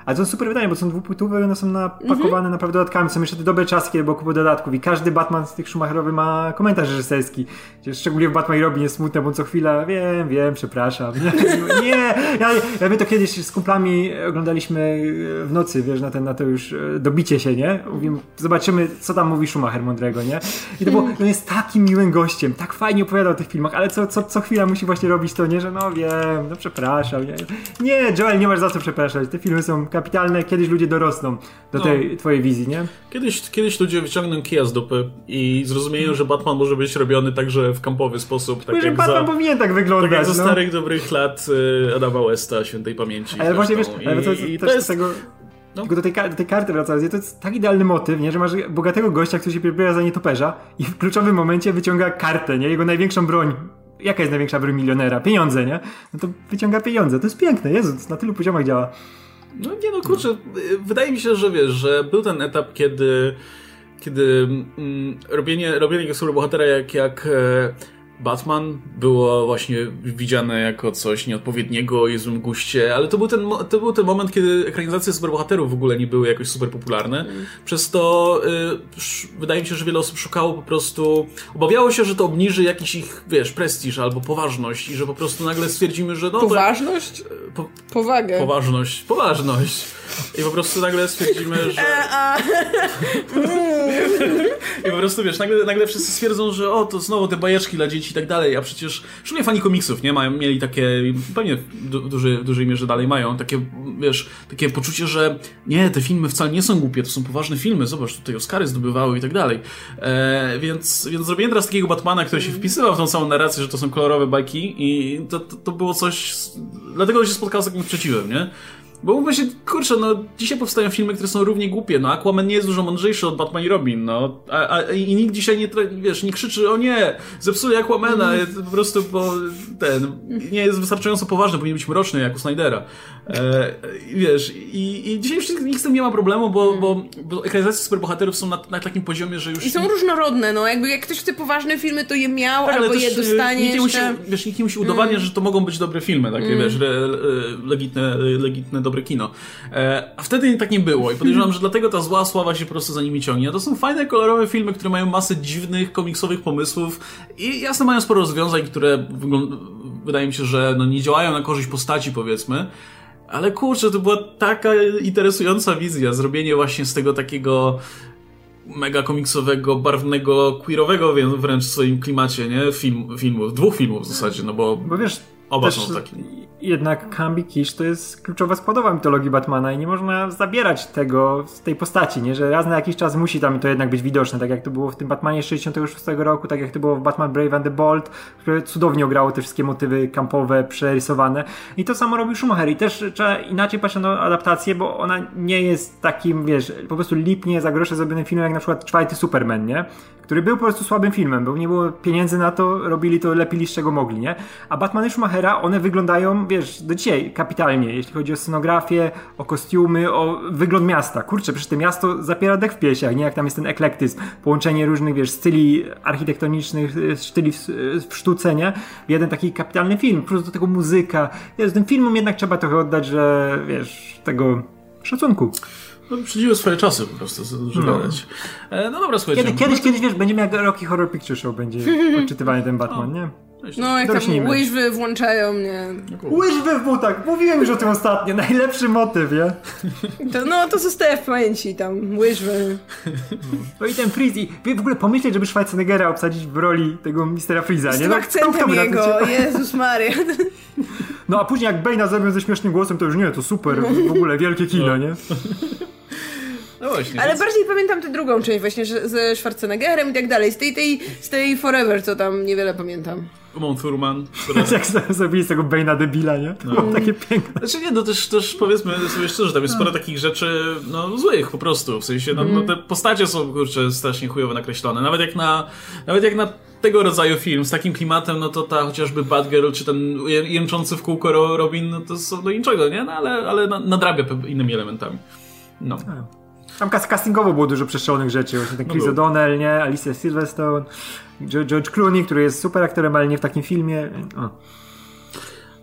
Ale to są super wydania, bo są dwupłytowe i one są napakowane Mhm. naprawdę dodatkami. Są jeszcze te dobre czasy, kiedy było kupę dodatków i każdy Batman z tych Schumacherowych ma komentarz reżyserski. Szczególnie w Batman i Robin jest smutne, bo co chwila wiem, wiem, przepraszam. Nie, nie. Ja, ja my to kiedyś z kumplami oglądaliśmy w nocy, wiesz, na, ten, na to już e, dobicie się, nie? Mówimy, zobaczymy, co tam mówi Schumacher mądrego, nie? I to było, on jest takim miłym gościem, tak fajnie opowiadał o tych filmach, ale co, co, co chwila musi właśnie robić to, nie? Że no wiem, no przepraszam. Nie, nie Joel, nie masz za co przepraszać. Te filmy są kapitalne, kiedyś ludzie dorosną do No. tej twojej wizji, nie? Kiedyś, kiedyś ludzie wyciągną kija z dupy i zrozumieją, że Batman może być robiony także w kampowy sposób. Tak Może jak Batman za, powinien tak tak wyglądać, jak za no. starych, dobrych lat y, Adama Westa, świętej pamięci. Ale właśnie wiesz, ale to, I, to jest... tego... no. Tylko do tej, do tej karty wracając, to jest tak idealny motyw, nie? że masz bogatego gościa, który się przebiera za nietoperza i w kluczowym momencie wyciąga kartę, nie? Jego największą broń. Jaka jest największa broń milionera? Pieniądze, nie? No to wyciąga pieniądze. To jest piękne, Jezu, to na tylu poziomach działa. No nie no, kurczę, wydaje mi się, że wiesz, że był ten etap, kiedy kiedy mm, robienie, robienie takiego superbohatera jak, jak e, Batman było właśnie widziane jako coś nieodpowiedniego i złym guście, ale to był, ten, to był ten moment, kiedy ekranizacje superbohaterów w ogóle nie były jakoś super popularne. Przez to y, wydaje mi się, że wiele osób szukało po prostu, obawiało się, że to obniży jakiś ich, wiesz, prestiż albo poważność i że po prostu nagle stwierdzimy, że no. Poważność? Po, Powagę. poważność, poważność. I po prostu nagle stwierdzimy, że... A, I po prostu wiesz, nagle, nagle wszyscy stwierdzą, że o, to znowu te bajeczki dla dzieci i tak dalej, a przecież szczególnie fani komiksów, nie? Mają, mieli takie, pewnie w, du, duży, w dużej mierze dalej mają, takie, wiesz, takie poczucie, że nie, te filmy wcale nie są głupie, to są poważne filmy, zobacz, tutaj Oscary zdobywały i tak dalej. E, więc, więc zrobiłem teraz takiego Batmana, który się wpisywał w tą całą narrację, że to są kolorowe bajki i to, to, to było coś, dlatego się spotkał z takim sprzeciwem, nie? Bo mówmy się, kurczę, no dzisiaj powstają filmy, które są równie głupie, no Aquaman nie jest dużo mądrzejszy od Batman i Robin, no. A, a, I nikt dzisiaj nie, wiesz, nie krzyczy, o nie, zepsuje Aquamana, po prostu, bo ten, nie jest wystarczająco poważny, powinien być mroczny, jak u Snydera. E, wiesz, i, i dzisiaj już nikt z tym nie ma problemu, bo, bo, bo ekranizacje superbohaterów są na, na takim poziomie, że już... I są różnorodne, no jakby jak ktoś chce poważne filmy, to je miał, Tak, albo je e, dostanie nikt nie musi, wiesz, nikt nie musi udowadniać, że to mogą być dobre filmy, takie, wiesz, le, le, legitne, legitne, dobre kino. E, a wtedy tak nie było i podejrzewam, że dlatego ta zła sława się po prostu za nimi ciągnie. To są fajne, kolorowe filmy, które mają masę dziwnych, komiksowych pomysłów i jasne mają sporo rozwiązań, które wydaje mi się, że no, nie działają na korzyść postaci, powiedzmy. Ale kurczę, to była taka interesująca wizja, zrobienie właśnie z tego takiego mega komiksowego, barwnego, queerowego wręcz w swoim klimacie, nie? Film, filmów, dwóch filmów w zasadzie, no bo Bo wiesz, Oba też są takie. Jednak Kambi Kish to jest kluczowa składowa mitologii Batmana i nie można zabierać tego z tej postaci, nie? Że raz na jakiś czas musi tam to jednak być widoczne, tak jak to było w tym Batmanie z 66 roku, tak jak to było w Batman Brave and the Bold, które cudownie ograło te wszystkie motywy kampowe, przerysowane. I to samo robił Schumacher i też trzeba inaczej patrzeć na adaptację, bo ona nie jest takim, wiesz, po prostu lipnie za grosze zrobionym filmem jak na przykład czwarty Superman, nie? Który był po prostu słabym filmem, bo nie było pieniędzy na to, robili to lepili z czego mogli, nie? A Batmany One wyglądają, wiesz, do dzisiaj kapitalnie, jeśli chodzi o scenografię, o kostiumy, o wygląd miasta. Kurczę, przecież to miasto zapiera dech w piersiach, nie? Jak tam jest ten eklektyzm, połączenie różnych, wiesz, styli architektonicznych, y, styli w, w sztuce, nie? Jeden taki kapitalny film, plus do tego muzyka. Wiesz, tym filmom jednak trzeba trochę oddać, że, wiesz, tego szacunku. no, przychodziły swoje czasy po prostu, co dużo No. gadać. E, no dobra, słuchajcie. Kiedy, kiedyś, kiedyś, wiesz, będziemy jak Rocky Horror Picture Show będzie odczytywany ten Batman, nie? No, jak Dorośnijmy. tam łyżwy włączają mnie. Łyżwy w butach! Mówiłem już o tym ostatnio. Najlepszy motyw, nie? To, no, to zostaje w pamięci tam, łyżwy. No i ten Freeze. I w ogóle pomyśleć, żeby Schwarzeneggera obsadzić w roli tego Mistera Freeza, Z nie? tym No, kto- kto akcentem by na to jego? Jezus Maria. No a później jak Bane'a zrobią ze śmiesznym głosem, to już nie, to super, w ogóle wielkie kino, nie? No właśnie. Ale więc- bardziej pamiętam tę drugą część właśnie, ze Schwarzeneggerem i tak dalej. Z tej, tej, z tej Forever, co tam niewiele pamiętam. Uma Thurman, która... Jak z- zrobili z tego Bane'a debila, nie? To było takie piękne. Znaczy nie, no też, też powiedzmy sobie szczerze, tam jest sporo takich rzeczy, no złych po prostu, w sensie, no, no te postacie są, kurczę, strasznie chujowo nakreślone, nawet jak na, nawet jak na tego rodzaju film z takim klimatem, no to ta chociażby Batgirl, czy ten jęczący w kółko Ro- Robin, no to są do niczego, nie? No ale, ale na- nadrabia innymi elementami. No. Tam castingowo było dużo przestrzelonych rzeczy. Właśnie ten Chris No. O'Donnell, nie? Alicia Silverstone, George Clooney, który jest super aktorem, ale nie w takim filmie. O.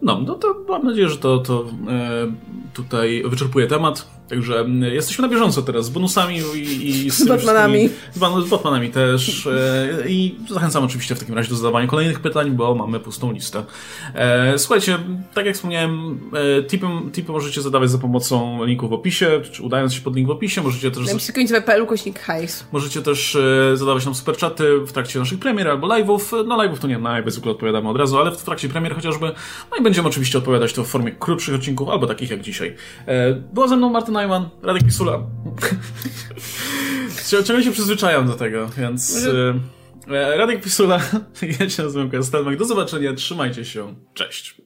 No, no to mam nadzieję, że to, to e, tutaj wyczerpuje temat. Także m, jesteśmy na bieżąco teraz z bonusami i, i Z Batmanami. Z, z Batmanami też. E, I zachęcam oczywiście w takim razie do zadawania kolejnych pytań, bo mamy pustą listę. E, słuchajcie, tak jak wspomniałem, e, tipy, tipy możecie zadawać za pomocą linku w opisie, czy udając się pod link w opisie. Możecie też Napisy końcowe PL kośnik hajs. Możecie też zadawać nam superczaty w trakcie naszych premier albo live'ów. No live'ów to nie, na live zwykle odpowiadamy od razu, ale w trakcie premier chociażby. No i będziemy oczywiście odpowiadać to w formie krótszych odcinków albo takich jak dzisiaj. Była ze mną Marta Najman, Radek Pisula. Cie- Ciągle się przyzwyczajam do tego, więc... E, Radek Pisula, ja się nazywam Kastelmek. Do zobaczenia, trzymajcie się, cześć.